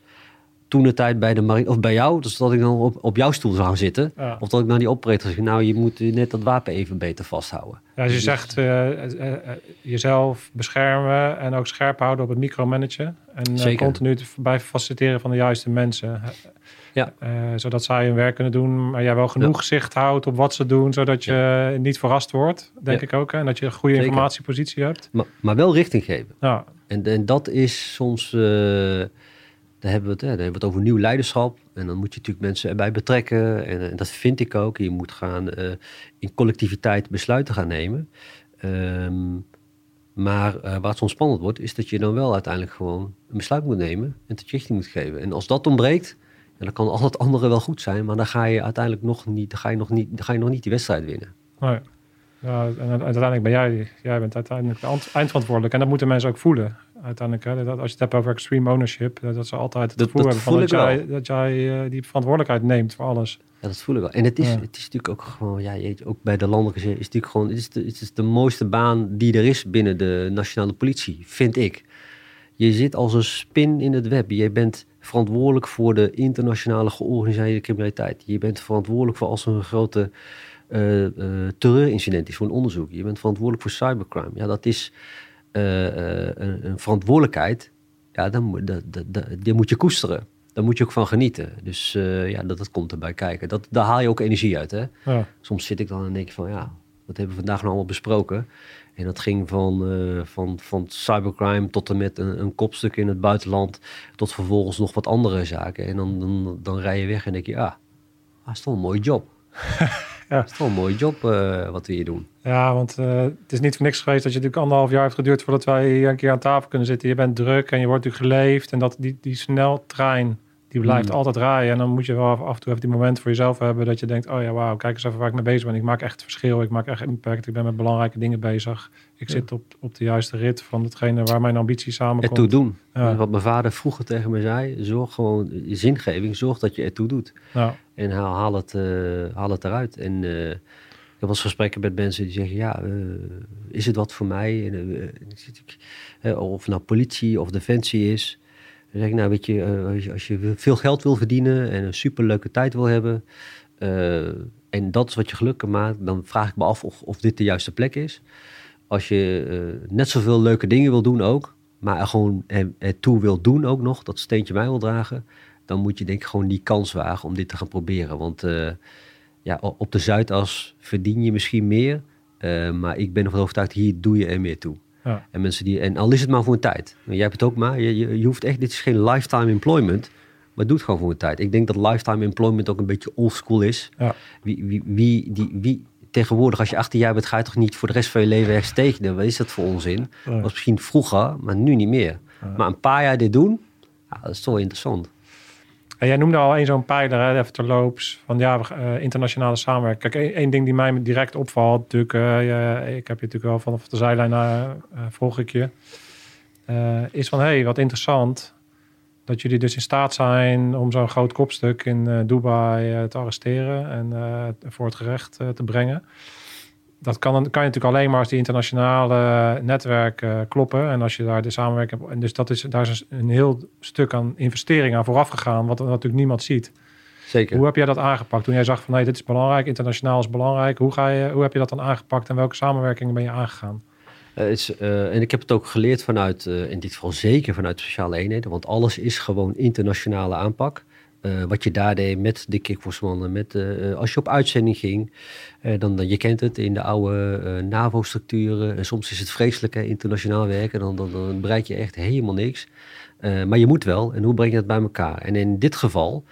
toen de tijd bij de marine, of bij jou, dus dat ik dan op, op jouw stoel zou gaan zitten. Ja. Of dat ik naar die operator zeg, nou je moet net dat wapen even beter vasthouden. Ja, als je zegt eh, eh, eh, jezelf beschermen en ook scherp houden op het micromanagen. En continu bij faciliteren van de juiste mensen. Ja. Zodat zij hun werk kunnen doen, maar jij wel genoeg zicht houdt op wat ze doen, zodat je niet verrast wordt, denk ik ook. Hè? En dat je een goede Zeker. informatiepositie hebt. Maar, maar wel richting geven. Ja, En, en dat is soms, eh, daar, hebben we het, daar hebben we het over nieuw leiderschap. En dan moet je natuurlijk mensen erbij betrekken. En, en dat vind ik ook. Je moet gaan eh, in collectiviteit besluiten gaan nemen. Ehm, maar eh, waar het soms spannend wordt, is dat je dan wel uiteindelijk gewoon een besluit moet nemen en richting moet geven. En als dat ontbreekt, dan kan al het andere wel goed zijn, maar dan ga je uiteindelijk nog niet, dan ga je nog niet, dan ga je nog niet die wedstrijd winnen. ja en uiteindelijk ben jij, jij bent uiteindelijk de ant- eindverantwoordelijk. En dat moeten mensen ook voelen. Uiteindelijk, hè? Dat, als je het hebt over extreme ownership, dat, dat ze altijd het Dat- gevoel dat hebben van dat, jij, dat jij eh, die verantwoordelijkheid neemt voor alles. Ja, dat voel ik wel. En het is, Ja. het is natuurlijk ook gewoon, ja, je, ook bij de landelijke zin is natuurlijk gewoon, het is, de, het is de mooiste baan die er is binnen de nationale politie, vind ik. Je zit als een spin in het web. Je bent verantwoordelijk voor de internationale georganiseerde criminaliteit. Je bent verantwoordelijk voor als er een grote eh eh, terreurincident is, voor een onderzoek. Je bent verantwoordelijk voor cybercrime. Ja, dat is een, een verantwoordelijkheid. Ja, dan, moet- dat, dat, dat, die moet je koesteren. Daar moet je ook van genieten. Dus eh, ja, dat, dat komt erbij kijken. Dat, daar haal je ook energie uit. Hè? Ja. Soms zit ik dan en denk van ja, wat hebben we vandaag nou allemaal besproken? En dat ging van, eh, van, van cybercrime tot en met een, een kopstuk in het buitenland, tot vervolgens nog wat andere zaken. En dan, dan, dan rij je weg en denk je, ah, dat is toch een mooie job. Ja. Dat is toch een mooie job eh, wat we hier doen. Ja, want eh, het is niet voor niks geweest dat je natuurlijk anderhalf jaar heeft geduurd voordat wij hier een keer aan tafel kunnen zitten. Je bent druk en je wordt natuurlijk geleefd en dat die, die sneltrein, die blijft Hmm. altijd rijden. En dan moet je wel af en toe even die moment voor jezelf hebben dat je denkt, oh ja, wauw, kijk eens even waar ik mee bezig ben. Ik maak echt verschil, ik maak echt impact, ik ben met belangrijke dingen bezig. Ik zit op, op de juiste rit van hetgene waar mijn ambitie samenkomt. Ertoe doen. Ja. Wat mijn vader vroeger tegen me zei, zorg gewoon, zingeving, zorg dat je ertoe doet. Ja, En haal, haal, het, eh, haal het eruit. En eh, ik heb wel eens gesprekken met mensen die zeggen: Ja, eh, is het wat voor mij? En, ik zit- ik- of nou politie of defensie is. Dan zeg ik: Nou, weet je, als je, veel geld wil verdienen en een superleuke tijd wil hebben. en dat is wat je gelukkig maakt, dan vraag ik me af of, of dit de juiste plek is. Als je eh, net zoveel leuke dingen wil doen ook, maar gewoon er, ertoe wil doen ook nog, dat steentje mij wil dragen, dan moet je denk ik gewoon die kans wagen om dit te gaan proberen. Want eh, ja, op de Zuidas verdien je misschien meer, eh, maar ik ben ervan overtuigd, hier doe je er meer toe. Ja. En mensen die, en al is het maar voor een tijd. Jij hebt het ook maar, je, je, je hoeft echt, dit is geen lifetime employment, maar doe het gewoon voor een tijd. Ik denk dat lifetime employment ook een beetje oldschool is. Ja. Wie, wie, wie, die, wie, tegenwoordig, als je 18 jaar bent, ga je toch niet voor de rest van je leven ergens tekenen. Wat is dat voor onzin? Dat was misschien vroeger, maar nu niet meer. Maar een paar jaar dit doen, ja, dat is toch interessant. En jij noemde al een zo'n pijler, hè, even terloops, van ja, eh, internationale samenwerking. Kijk, één, ding die mij direct opvalt, natuurlijk, eh, ik heb je natuurlijk wel vanaf de zijlijn uh, volg ik je, is van hé, hey, wat interessant dat jullie dus in staat zijn om zo'n groot kopstuk in eh, Dubai eh, te arresteren en eh, voor het gerecht te brengen. dat kan, kan je natuurlijk alleen maar als die internationale netwerken kloppen. En als je daar de samenwerking hebt. En dus dat is, daar is een heel stuk aan investering aan vooraf gegaan, wat natuurlijk niemand ziet. Zeker. Hoe heb jij dat aangepakt? Toen jij zag van nee, dit is belangrijk, internationaal is belangrijk. Hoe, ga je, hoe heb je dat dan aangepakt en welke samenwerkingen ben je aangegaan? Uh, is, uh, en ik heb het ook geleerd vanuit, uh, in dit geval zeker vanuit sociale eenheden, want alles is gewoon internationale aanpak. wat je daar deed met de kickboxmannen, met als je op uitzending ging, dan, dan, je kent het in de oude NAVO-structuren. soms is het vreselijk hè, internationaal werken, dan, dan, dan, bereik je echt helemaal niks. maar je moet wel, en hoe breng je dat bij elkaar? En in dit geval,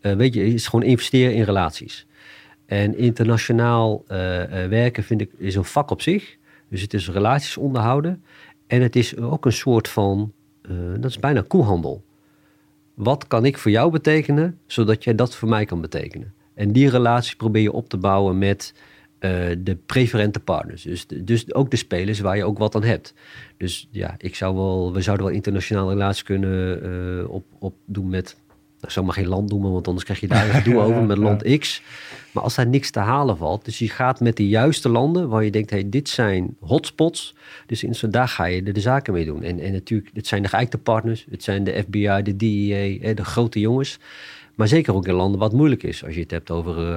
weet je, is gewoon investeren in relaties. En internationaal werken vind ik is een vak op zich. Dus het is relaties onderhouden. En het is ook een soort van, uh, dat is bijna koehandel. Wat kan ik voor jou betekenen, zodat jij dat voor mij kan betekenen? En die relatie probeer je op te bouwen met uh, de preferente partners. Dus, dus ook de spelers waar je ook wat aan hebt. Dus ja, ik zou wel, we zouden wel internationale relaties kunnen uh, op doen met ik zou maar geen land noemen, want anders krijg je daar een gedoe over met land X. Maar als daar niks te halen valt, dus je gaat met de juiste landen waar je denkt, hey, dit zijn hotspots. Dus in, daar ga je de, de zaken mee doen. En, en natuurlijk, het zijn de geëikte partners, het zijn de FBI, de DEA, de grote jongens. Maar zeker ook in landen wat moeilijk is. Als je het hebt over uh,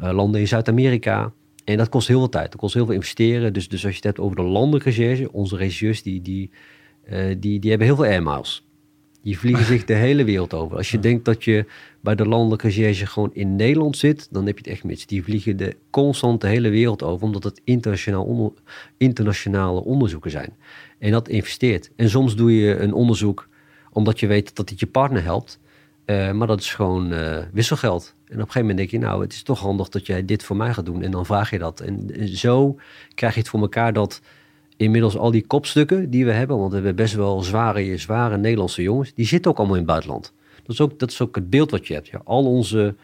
uh, landen in Zuid-Amerika. En dat kost heel veel tijd, dat kost heel veel investeren. Dus, dus als je het hebt over de landelijke onze regisseurs, die, die, uh, die, die hebben heel veel air miles. Die vliegen zich de hele wereld over. Als je denkt dat je bij de landelijke recherche gewoon in Nederland zit, dan heb je het echt mis. Die vliegen de constant de hele wereld over, omdat het internationaal onder, internationale onderzoeken zijn. En dat investeert. En soms doe je een onderzoek omdat je weet dat het je partner helpt. Uh, maar dat is gewoon uh, wisselgeld. En op een gegeven moment denk je, nou, het is toch handig dat jij dit voor mij gaat doen. En dan vraag je dat. En, en zo krijg je het voor elkaar dat inmiddels al die kopstukken die we hebben, want we hebben best wel zware, zware Nederlandse jongens, die zitten ook allemaal in het buitenland. Dat is ook, dat is ook het beeld wat je hebt. Ja. Al onze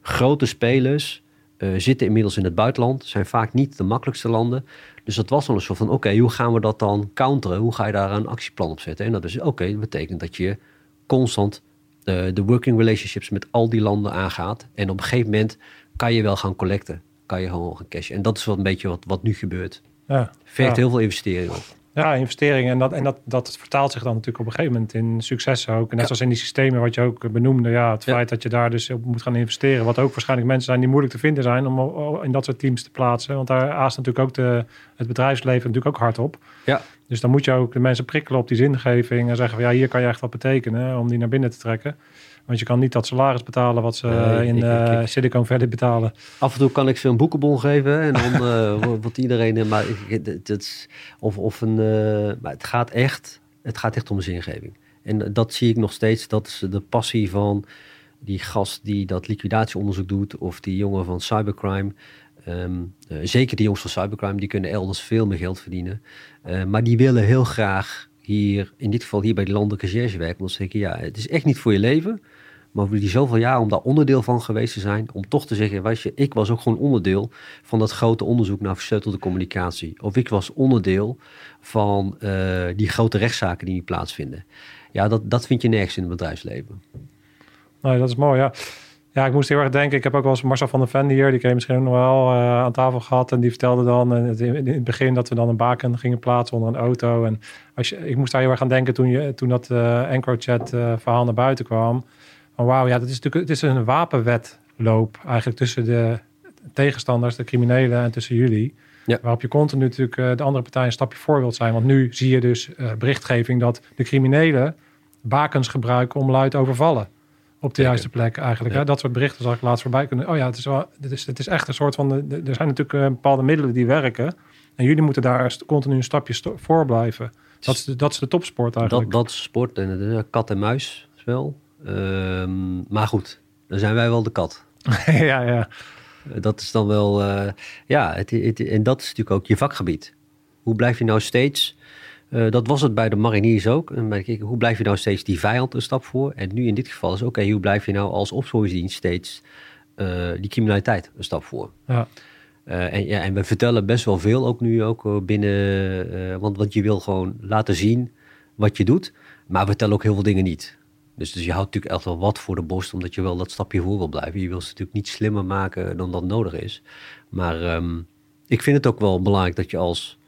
grote spelers uh, zitten inmiddels in het buitenland, zijn vaak niet de makkelijkste landen. Dus dat was al een soort van, oké, hoe gaan we dat dan counteren? Hoe ga je daar een actieplan op zetten? En dat is, oké, dat betekent dat je constant uh, de working relationships met al die landen aangaat. En op een gegeven moment kan je wel gaan collecten, kan je gewoon gaan cashen. En dat is wel een beetje wat, wat nu gebeurt. Ja, Vergt heel veel investeringen op. Ja, investeringen. En, dat, en dat, dat vertaalt zich dan natuurlijk op een gegeven moment in succes ook. En net zoals in die systemen wat je ook benoemde. Ja, het feit dat je daar dus op moet gaan investeren. Wat ook waarschijnlijk mensen zijn die moeilijk te vinden zijn om in dat soort teams te plaatsen. Want daar aast natuurlijk ook de, het bedrijfsleven natuurlijk ook hard op. Ja. Dus dan moet je ook de mensen prikkelen op die zingeving. En zeggen van ja, hier kan je echt wat betekenen om die naar binnen te trekken. Want je kan niet dat salaris betalen wat ze in uh, Silicon Valley betalen. Af en toe kan ik ze een boekenbon geven en dan uh, wordt iedereen... Eh, maar, het, of, of een, maar het gaat echt het gaat echt om de zingeving. En dat zie ik nog steeds. Dat is de passie van die gast die dat liquidatieonderzoek doet... of die jongen van cybercrime... Um, uh, zeker die jongens van cybercrime, die kunnen elders veel meer geld verdienen. Uh, maar die willen heel graag hier, in dit geval hier bij de landelijke recherche werken. Want ze zeggen, ja, het is echt niet voor je leven. Maar voor die zoveel jaar om daar onderdeel van geweest te zijn, om toch te zeggen, weet je, ik was ook gewoon onderdeel van dat grote onderzoek naar versleutelde communicatie. Of ik was onderdeel van uh, die grote rechtszaken die niet plaatsvinden. Ja, dat, dat vind je nergens in het bedrijfsleven. Nee, dat is mooi, ja. Ja, ik moest heel erg denken. Ik heb ook wel eens Marcel van der Ven hier. Die ken je misschien ook nog wel uh, aan tafel gehad. En die vertelde dan uh, in het begin dat we dan een baken gingen plaatsen onder een auto. En als je, ik moest daar heel erg aan denken toen, je, toen dat uh, EncroChat verhaal naar buiten kwam wauw, ja, dat is natuurlijk het is een wapenwetloop eigenlijk tussen de tegenstanders, de criminelen en tussen jullie. Ja. Waarop je continu natuurlijk uh, de andere partij een stapje voor wilt zijn. Want nu zie je dus uh, berichtgeving dat de criminelen bakens gebruiken om luid overvallen. Op de juiste plek eigenlijk. Hè? Dat soort berichten zag ik laatst voorbij kunnen. Oh ja, het is, wel, het is, het is echt een soort van... De, er zijn natuurlijk uh, bepaalde middelen die werken. En jullie moeten daar continu een stapje voor blijven. Dat is, de, dat is de topsport eigenlijk. Dat, dat is sport en het kat en muis spel. Um, maar goed, dan zijn wij wel de kat. ja, ja. Dat is dan wel, uh, ja, het, het, en dat is natuurlijk ook je vakgebied. Hoe blijf je nou steeds, uh, dat was het bij de mariniers ook. En bij hoe blijf je nou steeds die vijand een stap voor? En nu in dit geval is oké, hoe blijf je nou als opsporingsdienst steeds uh, die criminaliteit een stap voor? Ja. en, ja, en we vertellen best wel veel ook nu ook binnen, want, want je wil gewoon laten zien wat je doet. Maar we vertellen ook heel veel dingen niet. Dus, dus je houdt natuurlijk echt wel wat voor de borst, omdat je wel dat stapje voor wil blijven. Je wil ze natuurlijk niet slimmer maken dan dat nodig is. Maar um, ik vind het ook wel belangrijk dat je als,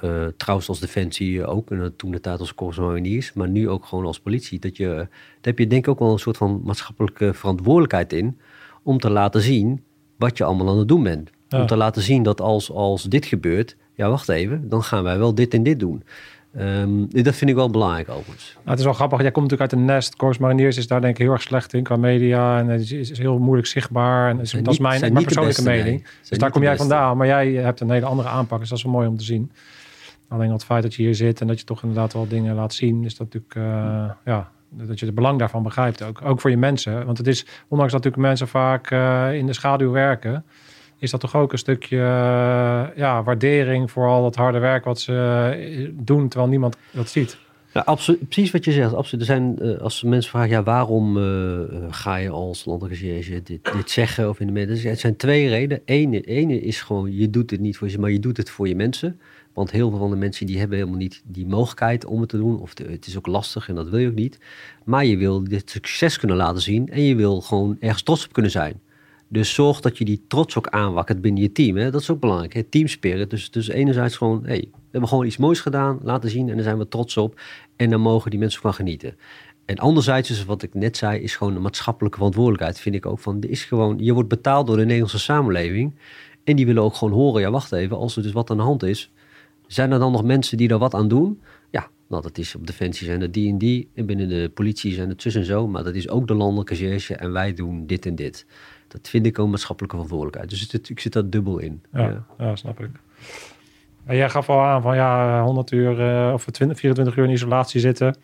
eh, trouwens als defensie ook, en toen de tijd als korps mariniers, maar nu ook gewoon als politie, dat je, daar heb je denk ik ook wel een soort van maatschappelijke verantwoordelijkheid in, om te laten zien wat je allemaal aan het doen bent. Ja. Om te laten zien dat als, als dit gebeurt, ja wacht even, dan gaan wij wel dit en dit doen. Ehm, dat vind ik wel belangrijk overigens. Nou, het is wel grappig. Jij komt natuurlijk uit een nest. Corps Mariniers is daar denk ik heel erg slecht in qua media. En het is, is heel moeilijk zichtbaar. En dat is, dat mijn, persoonlijke beste, mening. nee. Dus daar kom jij vandaan. Maar jij hebt een hele andere aanpak. Dus dat is wel mooi om te zien. Alleen het feit dat je hier zit en dat je toch inderdaad wel dingen laat zien. Is dat natuurlijk, eh, ja, dat je het belang daarvan begrijpt ook. Ook voor je mensen. Want het is, ondanks dat natuurlijk mensen vaak eh, in de schaduw werken. Is dat toch ook een stukje eh, ja, waardering voor al dat harde werk wat ze doen. Terwijl niemand dat ziet. Ja, precies wat je zegt. Absoluut. Er zijn, als mensen vragen, ja, waarom ga je als landrecherche dit, dit zeggen of in de media? Het zijn twee redenen. Ene, ene is gewoon, je doet het niet voor je, maar je doet het voor je mensen. Want heel veel van de mensen die hebben helemaal niet die mogelijkheid om het te doen. Of de- het is ook lastig en dat wil je ook niet. Maar je wil dit succes kunnen laten zien en je wil gewoon ergens trots op kunnen zijn. Dus zorg dat je die trots ook aanwakkert binnen je team. Hè? Dat is ook belangrijk. Hè? Team spirit. Dus, dus enerzijds gewoon, hey, we hebben gewoon iets moois gedaan, laten zien en daar zijn we trots op. En daar mogen die mensen van genieten. En anderzijds, dus wat ik net zei, is gewoon een maatschappelijke verantwoordelijkheid. Vind ik ook van, is gewoon, je wordt betaald door de Nederlandse samenleving. En die willen ook gewoon horen, ja wacht even, als er dus wat aan de hand is. Zijn er dan nog mensen die daar wat aan doen? Ja, nou dat is op Defensie zijn het die en die. En binnen de politie zijn het zus en zo. Maar dat is ook de landelijke recherche en wij doen dit en dit. Dat vind ik ook maatschappelijke verantwoordelijkheid. Dus het, ik zit daar dubbel in. Ja, ja. snap ik. En jij gaf al aan van ja, 100 uur eh, of 20, 24 uur in isolatie zitten.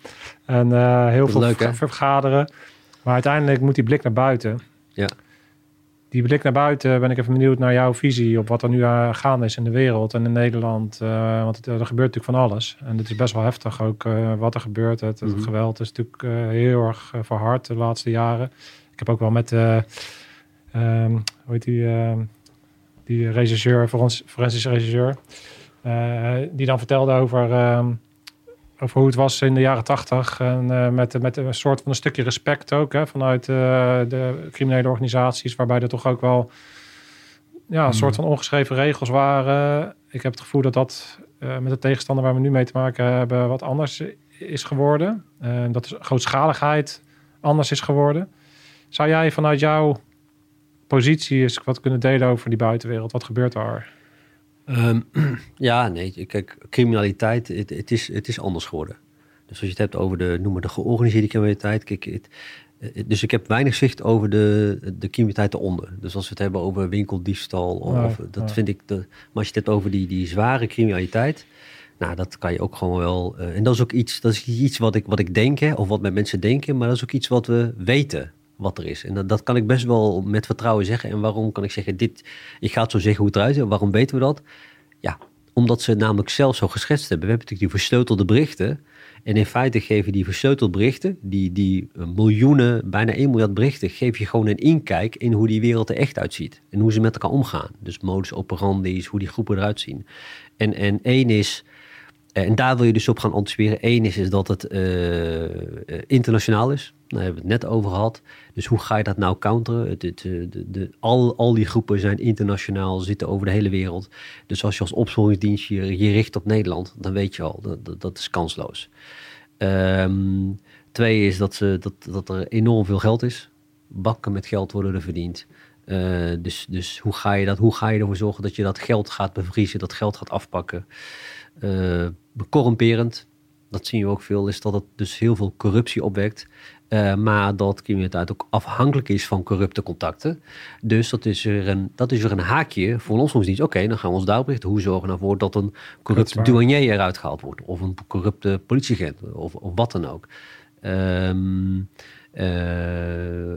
En eh, heel veel leuk, vergaderen. Maar uiteindelijk moet die blik naar buiten. Ja. Die blik naar buiten ben ik even benieuwd naar jouw visie op wat er nu aan gaande is in de wereld en in Nederland. Eh, want het, er gebeurt natuurlijk van alles. En het is best wel heftig ook eh, wat er gebeurt. Het, het Mhm. geweld is natuurlijk eh, heel erg eh, verhard de laatste jaren. Ik heb ook wel met, eh ehm, hoe heet die, ehm, die regisseur, forens- forensisch regisseur, eh, die dan vertelde over, ehm, over hoe het was in de jaren tachtig. En eh, met, met een soort van een stukje respect ook hè, vanuit eh, de criminele organisaties, waarbij er toch ook wel ja, een soort van ongeschreven regels waren. Ik heb het gevoel dat dat eh, met de tegenstander waar we nu mee te maken hebben wat anders is geworden. Dat de grootschaligheid anders is geworden. Zou jij vanuit jouw positie eens wat kunnen delen over die buitenwereld? Wat gebeurt daar? Ehm, ja, nee, kijk, criminaliteit, het, het, is, het is anders geworden. Dus als je het hebt over de, noem maar de georganiseerde criminaliteit, kijk, het, eh, dus ik heb weinig zicht over de, de criminaliteit eronder. Dus als we het hebben over winkeldiefstal, of, Ja, of- dat ja. vind ik, de, maar als je het hebt over die, die zware criminaliteit, nou, dat kan je ook gewoon wel, eh, en dat is ook iets, dat is iets wat ik, wat ik denk, hè, of wat mijn mensen denken, maar dat is ook iets wat we weten wat er is. En dat, kan ik best wel met vertrouwen zeggen. En waarom kan ik zeggen, dit, ik ga het zo zeggen hoe het eruit ziet. Waarom weten we dat? Ja, omdat ze het namelijk zelf zo geschetst hebben. We hebben natuurlijk die versleutelde berichten. En in feite geven die versleutelde berichten, die, die eh, miljoenen, bijna 1 miljard berichten, geef je gewoon een inkijk in hoe die wereld er echt uitziet. En hoe ze met elkaar omgaan. Dus modus operandi's, hoe die groepen eruit zien. En, en één is, eh, en daar wil je dus op gaan anticiperen. Eén is, is dat het eh, internationaal is. Daar hebben we het net over gehad. Dus hoe ga je dat nou counteren? Eh, de, de, al, al die groepen zijn internationaal, zitten over de hele wereld. Dus als je als opsporingsdienst je, je richt op Nederland, dan weet je al, dat, dat, is kansloos. Ehm, twee is dat, ze, dat, dat er enorm veel geld is. Bakken met geld worden er verdiend. Eh, dus, dus hoe ga je dat? Hoe ga je ervoor zorgen dat je dat geld gaat bevriezen, dat geld gaat afpakken? Eh corrumperend, dat zien we ook veel, is dat het dus heel veel corruptie opwekt. Eh, maar dat criminaliteit ook afhankelijk is van corrupte contacten. Dus dat is weer een, dat is weer een haakje voor ons dienst. Oké, dan gaan we ons daarop richten. Hoe zorgen we ervoor dat een corrupte douanier eruit gehaald wordt? Of een corrupte politieagent, of, of wat dan ook. Eh,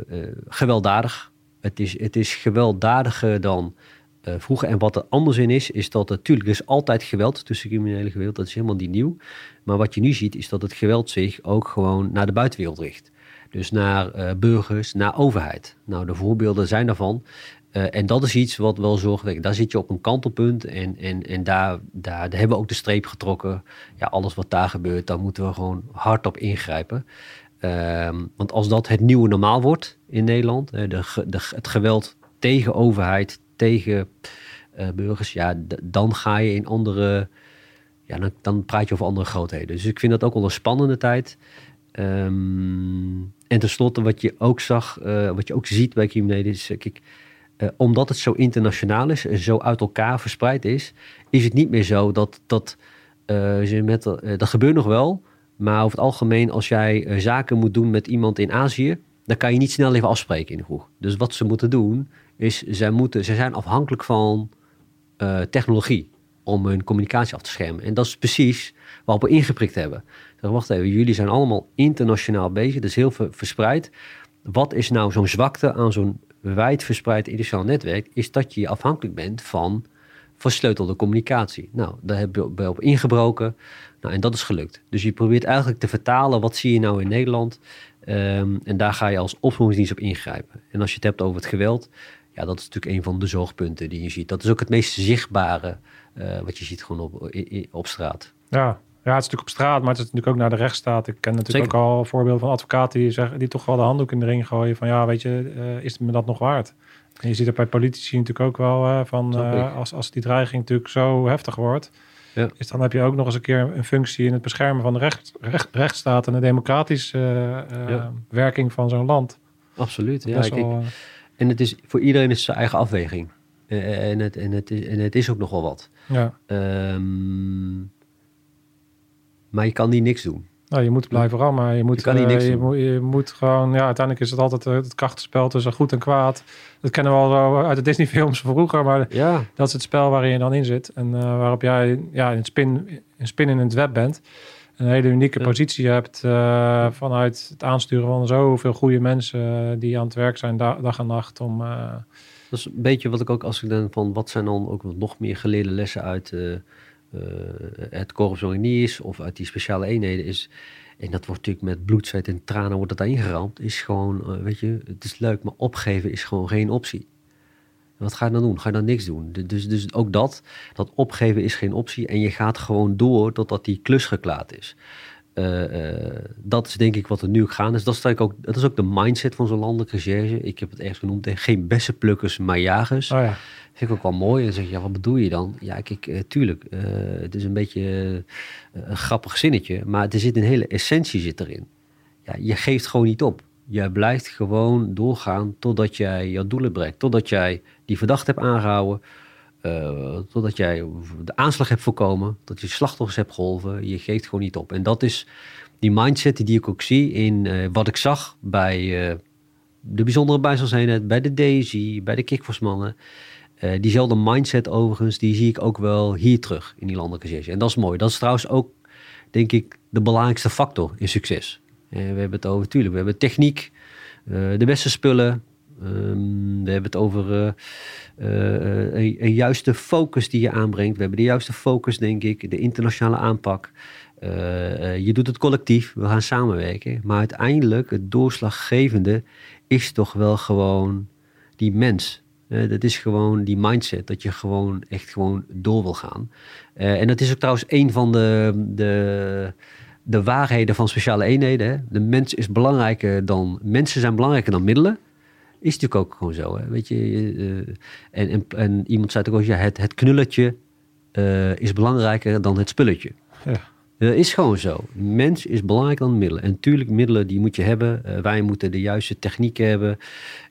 eh, gewelddadig. Het is, het is gewelddadiger dan eh, vroeger. En wat er anders in is, is dat natuurlijk er is altijd geweld tussen criminele geweld. Dat is helemaal niet nieuw. Maar wat je nu ziet, is dat het geweld zich ook gewoon naar de buitenwereld richt. Dus naar eh, burgers, naar overheid. Nou, de voorbeelden zijn daarvan. Eh, en dat is iets wat wel zorgwekkend. Daar zit je op een kantelpunt en, en, en daar, daar, hebben we ook de streep getrokken. Ja, alles wat daar gebeurt, daar moeten we gewoon hard op ingrijpen. Ehm, want als dat het nieuwe normaal wordt in Nederland, de, de, het geweld tegen overheid, tegen eh, burgers, ja, dan ga je in andere, ja, dan, dan praat je over andere grootheden. Dus ik vind dat ook wel een spannende tijd. Ehm, en tenslotte, wat je ook zag, eh, wat je ook ziet bij criminelen, is, eh, eh, omdat het zo internationaal is en zo uit elkaar verspreid is, is het niet meer zo dat dat, ze met, dat gebeurt nog wel, maar over het algemeen, als jij zaken moet doen met iemand in Azië, dan kan je niet snel even afspreken in de kroeg. Dus wat ze moeten doen, is zij, moeten, zij zijn afhankelijk van technologie om hun communicatie af te schermen. En dat is precies waarop we ingeprikt hebben. Zeg, wacht even, jullie zijn allemaal internationaal bezig, dus heel verspreid. Wat is nou zo'n zwakte aan zo'n wijd verspreid internationaal netwerk? Is dat je afhankelijk bent van versleutelde communicatie. Nou, daar hebben we op ingebroken. Nou, en dat is gelukt. Dus je probeert eigenlijk te vertalen, wat zie je nou in Nederland? Ehm, en daar ga je als opsporingsdienst op ingrijpen. En als je het hebt over het geweld, ja, dat is natuurlijk een van de zorgpunten die je ziet. Dat is ook het meest zichtbare eh, wat je ziet gewoon op, op straat. Ja. Ja, het is natuurlijk op straat, maar het is natuurlijk ook naar de rechtsstaat. Ik ken natuurlijk Zeker. ook al voorbeelden van advocaten die, zeggen, die toch wel de handdoek in de ring gooien. Van ja, weet je, eh, is het me dat nog waard? En je ziet het bij politici natuurlijk ook wel eh, van eh, ik. als, als die dreiging natuurlijk zo heftig wordt. Ja. Is dan heb je ook nog eens een keer een functie in het beschermen van de recht, recht, rechtsstaat en de democratische Ja. werking van zo'n land. Absoluut. Ja, Best kijk, wel, eh, en het is voor iedereen is zijn eigen afweging. En, het, en, het is, en het is ook nogal wat. ja. Ehm, maar je kan niet niks doen. Nou, je moet blijven rammen. Je moet, kan niet eh, niks je, doen. moet, je moet gewoon, ja, uiteindelijk is het altijd eh, het krachtenspel tussen goed en kwaad. Dat kennen we al zo uit de Disney-films van vroeger, maar Ja, dat is het spel waarin je dan in zit. En eh, waarop jij ja, een, spin, een spin in het web bent. Een hele unieke Ja. positie hebt eh, vanuit het aansturen van zoveel goede mensen eh, die aan het werk zijn da- dag en nacht om... eh, dat is een beetje wat ik ook als ik dan van wat zijn dan ook nog meer geleerde lessen uit eh, eh, het Corps Mariniers of uit die speciale eenheden is. En dat wordt natuurlijk met bloed, zweet en tranen wordt het daarin geramd. Is gewoon, eh, weet je, het is leuk, maar opgeven is gewoon geen optie. Wat ga je dan doen? Ga je dan niks doen? Du- Dus, dus ook dat, dat opgeven is geen optie. En je gaat gewoon door totdat die klus geklaard is. Eh, eh, dat is denk ik wat er nu ook gaan is. Dat is, ook, dat is ook de mindset van zo'n landelijke recherche. Ik heb het ergens genoemd, geen bessenplukkers, maar jagers. oh ja, Vind ik ook wel mooi. En dan zeg je, ja, wat bedoel je dan? Ja, kijk, eh, tuurlijk, het is een beetje een grappig zinnetje, maar er zit een hele essentie zit erin. Ja, je geeft gewoon niet op. Jij blijft gewoon doorgaan totdat jij jouw doelen bereikt. Totdat jij die verdachte hebt aangehouden. Eh, totdat jij de aanslag hebt voorkomen. Dat je slachtoffers hebt geholpen. Je geeft gewoon niet op. En dat is die mindset die ik ook zie in eh, wat ik zag bij eh, de bijzondere bijstandseenheid, bij de Daisy, bij de Kickforce-mannen. Eh, diezelfde mindset overigens, die zie ik ook wel hier terug in die landelijke recherche. En dat is mooi. Dat is trouwens ook, denk ik, de belangrijkste factor in succes. We hebben het over, tuurlijk, we hebben techniek, de beste spullen. Ehm, we hebben het over eh, eh, een, juiste focus die je aanbrengt. We hebben de juiste focus, denk ik, de internationale aanpak. Eh, je doet het collectief, we gaan samenwerken. Maar uiteindelijk, het doorslaggevende is toch wel gewoon die mens. Dat is gewoon die mindset, dat je gewoon echt gewoon door wil gaan. En dat is ook trouwens een van de, de, de waarheden van speciale eenheden. Hè? De mens is belangrijker dan, mensen zijn belangrijker dan middelen. Is natuurlijk ook gewoon zo. Hè? Weet je, eh, en, en, en iemand zei ook al, ja, het, het knulletje eh, is belangrijker dan het spulletje. Ja. Dat is gewoon zo. Mens is belangrijker dan middelen. En tuurlijk, middelen die moet je hebben. Eh, wij moeten de juiste techniek hebben.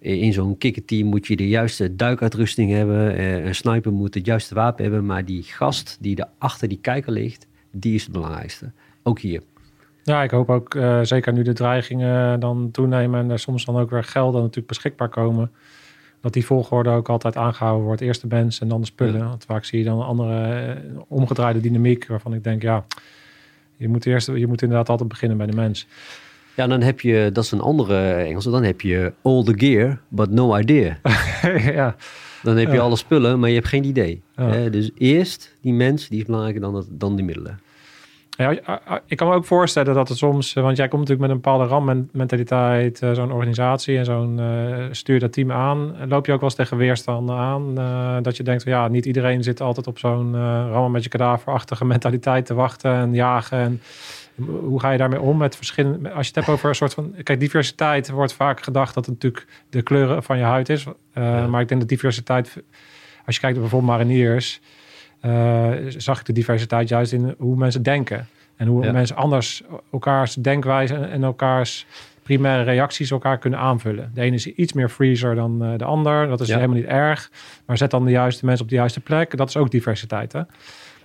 In zo'n kikkerteam moet je de juiste duikuitrusting hebben. Een sniper moet het juiste wapen hebben. Maar die gast die er achter die kijker ligt, die is het belangrijkste. Ook hier. Ja, ik hoop ook, eh, zeker nu de dreigingen dan toenemen en er soms dan ook weer gelden natuurlijk beschikbaar komen, dat die volgorde ook altijd aangehouden wordt. Eerst de mens en dan de spullen. Ja. Want vaak zie je dan een andere eh, omgedraaide dynamiek waarvan ik denk, ja, je moet, eerst, je moet inderdaad altijd beginnen bij de mens. Ja, dan heb je, dat is een andere Engelse, dan heb je all the gear, but no idea. ja, Dan heb je Ja. alle spullen, maar je hebt geen idee. Ja. Hè? Dus eerst die mens, die is belangrijker dan, het, dan die middelen. Ja, ik kan me ook voorstellen dat het soms, eh, want jij komt natuurlijk met een bepaalde rammentaliteit, eh, zo'n organisatie en zo'n eh, stuur dat team aan. Loop je ook wel eens tegen weerstanden aan? dat je denkt van ja, niet iedereen zit altijd op zo'n uh, rammen met je kadaverachtige mentaliteit te wachten en jagen. En hoe ga je daarmee om met verschillende, als je het hebt over een soort van, kijk, diversiteit wordt vaak gedacht dat het natuurlijk de kleuren van je huid is. Uh, Ja. Maar ik denk dat diversiteit als je kijkt naar bijvoorbeeld mariniers, zag ik de diversiteit juist in hoe mensen denken. En hoe Ja. mensen anders elkaars denkwijze en- elkaars primaire reacties elkaar kunnen aanvullen. De ene is iets meer freezer dan eh, de ander. Dat is Ja. helemaal niet erg. Maar zet dan de juiste mensen op de juiste plek. Dat is ook diversiteit. Hè? Ja,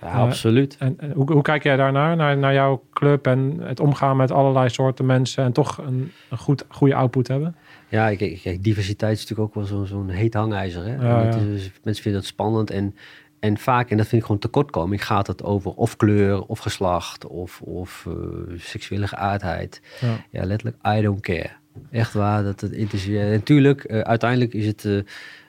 Ja. absoluut. En, en hoe, hoe kijk jij daarnaar, naar, naar jouw club en het omgaan met allerlei soorten mensen en toch een, een goed, goede output hebben? Ja, kijk, kijk, diversiteit is natuurlijk ook wel zo'n zo'n heet hangijzer. Hè? Ja, En het ja. is- mensen vinden het spannend en, en vaak, en dat vind ik gewoon tekortkoming, gaat het over of kleur, of geslacht, of, of eh, seksuele geaardheid. Ja. Ja, letterlijk, I don't care. Echt waar, dat het interesseert. Natuurlijk, eh, uiteindelijk is het...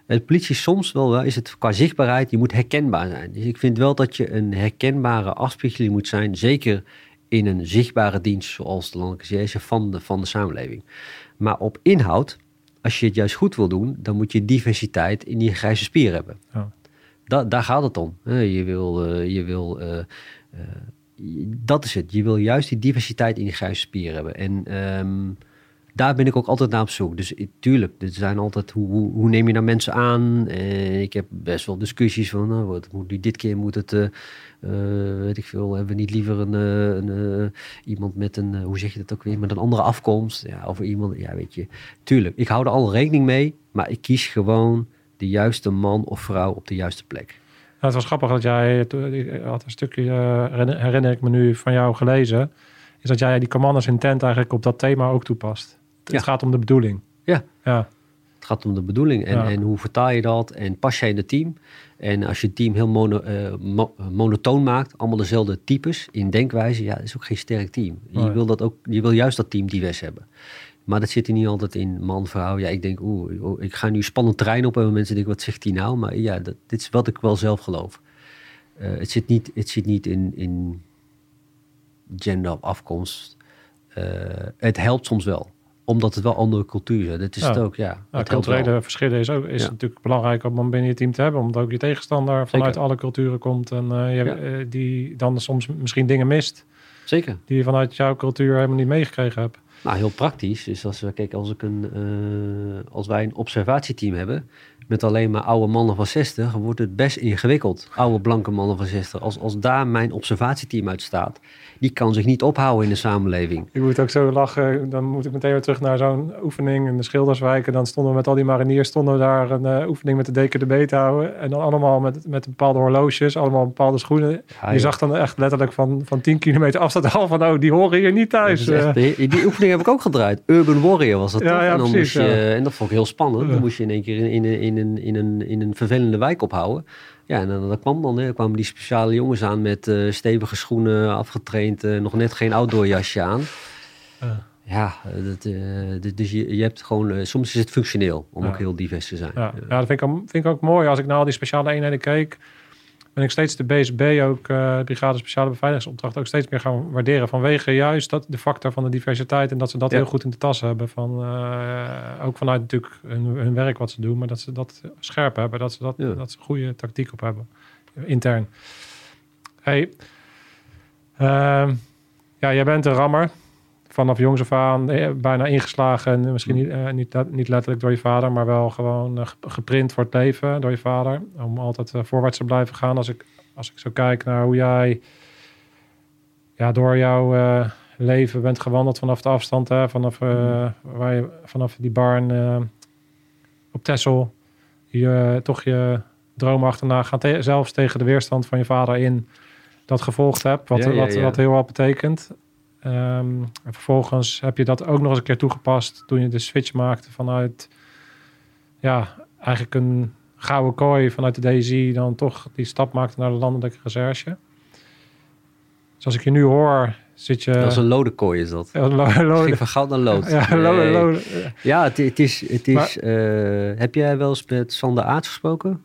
het politie soms wel, wel, is het qua zichtbaarheid, je moet herkenbaar zijn. Dus ik vind wel dat je een herkenbare afspiegeling moet zijn, zeker in een zichtbare dienst zoals de landelijke recherche van de, van de samenleving. Maar op inhoud, als je het juist goed wil doen, dan moet je diversiteit in die grijze spier hebben. Ja. Da- daar gaat het om. Je wil, eh, je wil eh, eh, je- dat is het. Je wil juist die diversiteit in die grijze hebben. En ehm, daar ben ik ook altijd naar op zoek. Dus tuurlijk, er zijn altijd hoe, hoe, neem je nou mensen aan? En ik heb best wel discussies van, nou, wat moet dit keer moet het, weet ik veel, hebben we niet liever een, een, iemand met een, hoe zeg je dat ook weer, met een andere afkomst? Ja, of iemand, ja, weet je. Tuurlijk, ik hou er al rekening mee, maar ik kies gewoon de juiste man of vrouw op de juiste plek. Ja, het was grappig dat jij, ik had een stukje, eh, herinner- ik me nu van jou gelezen, is dat jij die commanders intent eigenlijk op dat thema ook toepast. Het Ja. gaat om de bedoeling. Ja. Ja, Het gaat om de bedoeling en, Ja. en hoe vertaal je dat en pas jij in het team. En als je het team heel mono, eh, mo- monotoon maakt, allemaal dezelfde types in denkwijze, ja, dat is ook geen sterk team. Je, wil, dat ook, je wil juist dat team divers hebben. Maar dat zit er niet altijd in man, vrouw. Ja, ik denk, oeh, ik ga nu spannend terrein op en mensen denken, wat zegt hij nou? Maar ja, dat, dit is wat ik wel zelf geloof. Eh, het zit niet, het zit niet in, in gender of afkomst. Eh, het helpt soms wel, omdat het wel andere cultuur is. Dat is Ja. het ook, ja. Wel. culturele verschillen is, ook, is Ja. natuurlijk belangrijk om binnen je team te hebben. Omdat ook je tegenstander vanuit Zeker. alle culturen komt. En eh, je, Ja. die dan soms misschien dingen mist. Zeker. Die je vanuit jouw cultuur helemaal niet meegekregen hebt. Nou, heel praktisch. Dus als we kijk, als, ik een, eh, als wij een observatieteam hebben met alleen maar oude mannen van 60, wordt het best ingewikkeld. Oude blanke mannen van 60. Als, als daar mijn observatieteam uit staat, die kan zich niet ophouden in de samenleving. Ik moet ook zo lachen. Dan moet ik meteen weer terug naar zo'n oefening in de Schilderswijk. En dan stonden we met al die mariniers stonden we daar een eh, oefening met de DKDB te houden. En dan allemaal met, met bepaalde horloges, allemaal bepaalde schoenen. Ja, je zag dan echt letterlijk van, van 10 kilometer afstand al van, oh, die horen hier niet thuis. is echt, die, die oefening heb ik ook gedraaid. Urban Warrior was dat Ja, toch? ja, en, dan precies, moest je, ja. en dat vond ik heel spannend. Dan moest je in één keer in, in, in, in, in, een, in een vervelende wijk ophouden. Ja, en dan, dan kwam dan, hè, kwamen die speciale jongens aan met eh, stevige schoenen, afgetraind, eh, nog net geen outdoorjasje aan. Ja. Ja, eh, dat, dus je, je hebt gewoon, soms is het functioneel om ook heel divers te zijn. Ja, ja dat vind ik, ook- vind ik ook mooi. Als ik naar al die speciale eenheden keek, ben ik steeds de BSB, ook eh Brigade Speciale Beveiligingsopdracht, ook steeds meer gaan waarderen. Vanwege juist dat, de factor van de diversiteit en dat ze dat Ja. heel goed in de tas hebben. Van, eh, ook vanuit natuurlijk hun, hun werk wat ze doen, maar dat ze dat scherp hebben. Dat ze, dat, Ja. dat ze goede tactiek op hebben, intern. Hey, ehm, ja, jij bent een rammer. Vanaf jongs af aan eh, bijna ingeslagen. En misschien niet, eh, niet, let- niet letterlijk door je vader, maar wel gewoon eh, ge- geprint voor het leven door je vader. Om altijd voorwaarts te blijven gaan. Als ik, als ik zo kijk naar hoe jij ja, door jouw leven bent gewandeld vanaf de afstand. Hè, vanaf, eh, waar je, vanaf die barn op Texel. Je toch je droom achterna gaan. te- zelfs tegen de weerstand van je vader in. Dat gevolgd hebt. Wat, Ja, ja, wat, wat heel wat betekent. Ehm, en vervolgens heb je dat ook nog eens een keer toegepast toen je de switch maakte vanuit, ja, eigenlijk een gouden kooi vanuit de DSI, dan toch die stap maakte naar de landelijke recherche. Dus als ik je nu hoor, zit je... Dat is een lodenkooi is dat. Ja, lo- van goud naar lood. ja, lo- Nee. lo- Ja, het, het is... Het Maar- is eh, heb jij wel eens met Sander Aarts gesproken?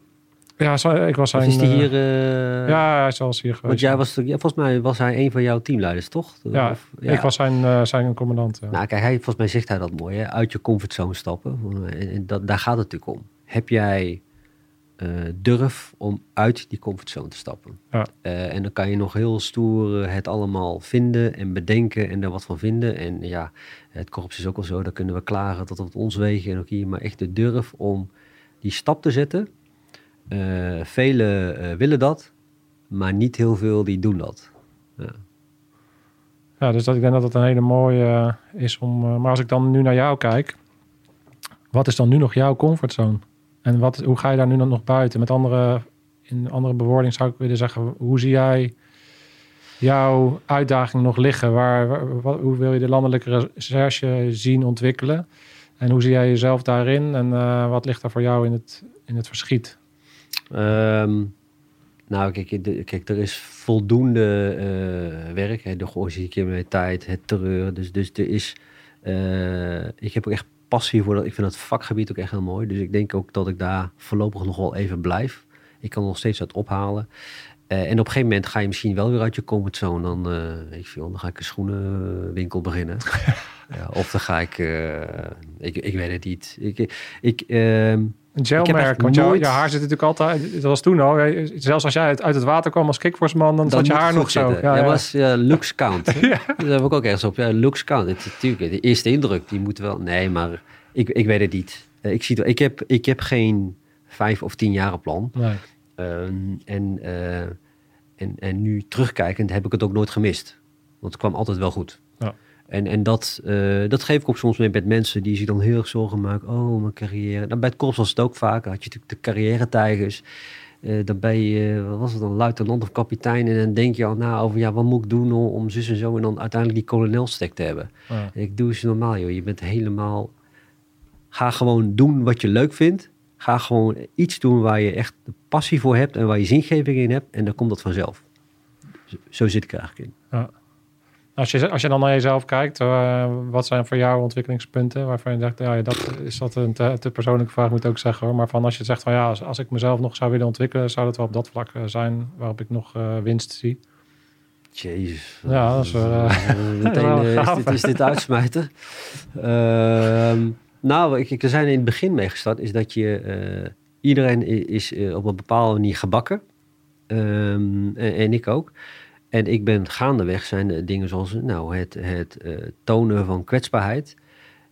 Ja, ik was Of zijn... is die eh, hier... eh, ja, hij is wel eens hier geweest. Want jij was, ja, volgens mij was hij een van jouw teamleiders, toch? Ja, Of- ik was zijn, eh, zijn commandant. ja. Nou, kijk, hij, volgens mij zegt hij dat mooi, hè? uit je comfortzone stappen. En, en dat, daar gaat het natuurlijk om. Heb jij durf om uit die comfortzone te stappen? Ja. En dan kan je nog heel stoer het allemaal vinden en bedenken en er wat van vinden. En ja, het korps is ook al zo, daar kunnen we klagen tot op ons wegen en ook hier. Maar echt de durf om die stap te zetten Eh velen eh, willen dat, maar niet heel veel die doen dat. Ja, dus dat, ik denk dat dat een hele mooie eh, is om... maar als ik dan nu naar jou kijk, wat is dan nu nog jouw comfortzone? En wat, hoe ga je daar nu dan nog buiten? Met andere, in andere bewoording zou ik willen zeggen, hoe zie jij jouw uitdaging nog liggen? Waar, hoe wil je de landelijke recherche zien ontwikkelen? En hoe zie jij jezelf daarin? En wat ligt daar voor jou in het, in het verschiet? Ehm, nou, kijk, de- kijk, er is voldoende eh, werk. Hè, de georganiseerde criminaliteit, het terreur. Dus, dus er is... eh, ik heb ook echt passie voor dat. Ik vind dat vakgebied ook echt heel mooi. Dus ik denk ook dat ik daar voorlopig nog wel even blijf. Ik kan nog steeds wat ophalen. Eh, en op een gegeven moment ga je misschien wel weer uit je comfortzone. Dan, weet ik veel, dan ga ik een schoenenwinkel beginnen. ja, of dan ga ik... ik, ik weet het niet. Ik, ik, ehm, Een gelmerk, want jouw haar zit natuurlijk altijd... Dat was toen al. Zelfs als jij uit, uit het water kwam als kickforceman, dan, zat je haar nog goed zo. zitten. Ja, maar als, ja, looks count. hè? Daar heb ik ook ergens op. Ja, looks count. Het, natuurlijk, de eerste indruk, die moet wel... Nee, maar ik, ik weet het niet. Eh, ik, zie het, ik, heb, ik heb geen vijf of tien jaren plan. Nee. Ehm, en, eh, en, en nu terugkijkend heb ik het ook nooit gemist. Want het kwam altijd wel goed. Ja. En, en dat, eh, dat geef ik ook soms mee met mensen die zich dan heel erg zorgen maken. Oh, mijn carrière. Nou, bij het korps was het ook vaak. Had je natuurlijk de carrière-tijgers. Eh, dan ben je, wat was het dan, luitenant of kapitein. En dan denk je al na over, ja, wat moet ik doen om, zus en zo. En dan uiteindelijk die kolonelstek te hebben. Ja. En ik doe eens normaal, joh. Je bent helemaal... Ga gewoon doen wat je leuk vindt. Ga gewoon iets doen waar je echt de passie voor hebt en waar je zingeving in hebt. En dan komt dat vanzelf. Zo, zo zit ik er eigenlijk in. Als, je, als je dan naar jezelf kijkt, eh, wat zijn voor jou ontwikkelingspunten waarvan je denkt, ja, dat is dat een te, te persoonlijke vraag, moet ik ook zeggen hoor. Maar van als je zegt van ja, als, als ik mezelf nog zou willen ontwikkelen, zou dat wel op dat vlak eh, zijn waarop ik nog eh, winst zie. Jezus. Ja, dat is meteen is, dit, is dit uitsmijten. Ehm, nou, ik, ik, er zijn in het begin mee gestart, is dat je... iedereen is op een bepaalde manier gebakken. En, en ik ook. En ik ben gaandeweg zijn er dingen zoals nou, het, het eh, tonen van kwetsbaarheid.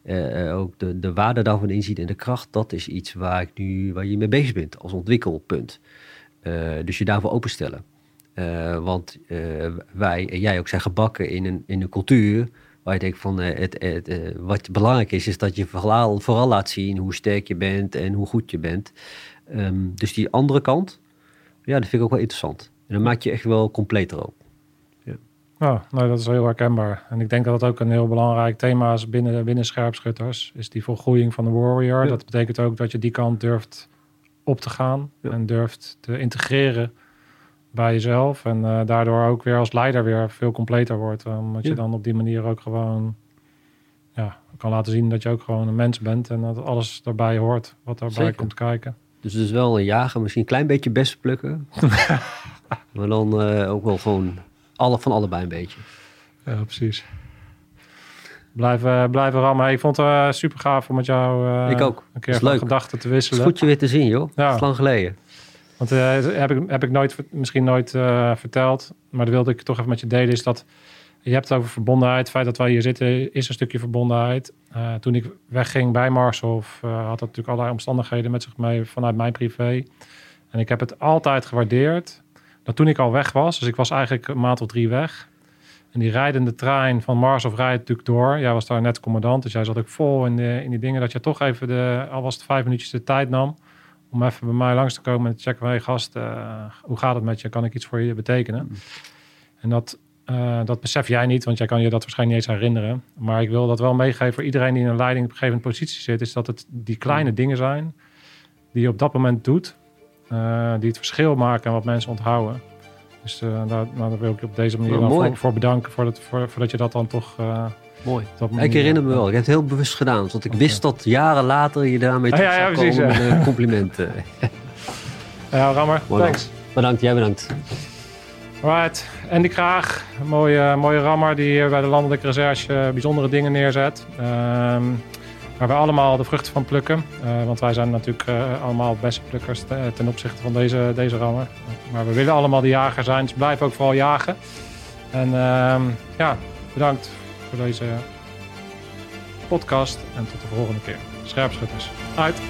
eh, eh, ook de, de waarde daarvan inziet en de kracht. Dat is iets waar, ik nu, waar je mee bezig bent als ontwikkelpunt. Dus je daarvoor openstellen. Want wij en jij ook zijn gebakken in een, in een cultuur waar je denkt van het, het, wat belangrijk is, is dat je vooral, vooral laat zien hoe sterk je bent en hoe goed je bent. Ehm, dus die andere kant, ja, dat vind ik ook wel interessant. En dan maak je echt wel completer op. Ja, nou, dat is heel herkenbaar. En ik denk dat het ook een heel belangrijk thema is binnen, binnen scherpschutters. Is die volgroeiing van de warrior. Ja. Dat betekent ook dat je die kant durft op te gaan. Ja. En durft te integreren bij jezelf. En eh, daardoor ook weer als leider weer veel completer wordt. Omdat je dan op die manier ook gewoon ja, kan laten zien dat je ook gewoon een mens bent. En dat alles daarbij hoort wat daarbij Zeker. komt kijken. Dus het is wel een jager, misschien een klein beetje bessen plukken. maar dan eh, ook wel gewoon alle, van allebei een beetje. Ja, precies. Blijven, blijven rammen. Ik vond het super gaaf om met jou eh, Ik ook. een keer van leuk. gedachten te Het is wisselen. goed je weer te zien, joh. Ja. Dat is lang geleden. Want eh, heb, ik, heb ik nooit, misschien nooit eh, verteld, maar dat wilde ik toch even met je delen, is dat je hebt het over verbondenheid. Het feit dat wij hier zitten is een stukje verbondenheid. Eh, toen ik wegging bij Marshof eh, had dat natuurlijk allerlei omstandigheden met zich mee vanuit mijn privé. En ik heb het altijd gewaardeerd dat toen ik al weg was, dus ik was eigenlijk een maand of drie weg. En die rijdende trein van Marshof rijdt natuurlijk door. Jij was daar net commandant, dus jij zat ook vol in, de, in die dingen. Dat je toch even, de, al was het vijf minuutjes de tijd nam om even bij mij langs te komen en te checken. Hey gast, eh, hoe gaat het met je? Kan ik iets voor je betekenen? En dat, eh, dat besef jij niet, want jij kan je dat waarschijnlijk niet eens herinneren. Maar ik wil dat wel meegeven voor iedereen die in een leiding op een gegeven positie zit. Is dat het die kleine dingen zijn die je op dat moment doet. Eh, die het verschil maken en wat mensen onthouden. Dus eh, daar, nou, daar wil ik je op deze manier Oh, voor, voor bedanken. Voor dat, voor, je dat dan toch... eh, Mooi. Ja, ik herinner me wel. Ik heb het heel bewust gedaan. Want ik wist dat jaren later je daarmee Ah, terug ja, ja, zou precies, komen ja. met een compliment. eh. Ja, Rammer, Mooi, thanks. Bedankt, jij bedankt. Right. Andy Kraag, mooie, mooie rammer die hier bij de Landelijke Recherche bijzondere dingen neerzet. Ehm, waar we allemaal de vruchten van plukken. Eh, want wij zijn natuurlijk eh, allemaal bessenplukkers te- ten opzichte van deze, deze rammer. Maar we willen allemaal de jager zijn, dus blijf ook vooral jagen. En ehm, ja, bedankt voor deze podcast en tot de volgende keer. Scherpschutters, uit!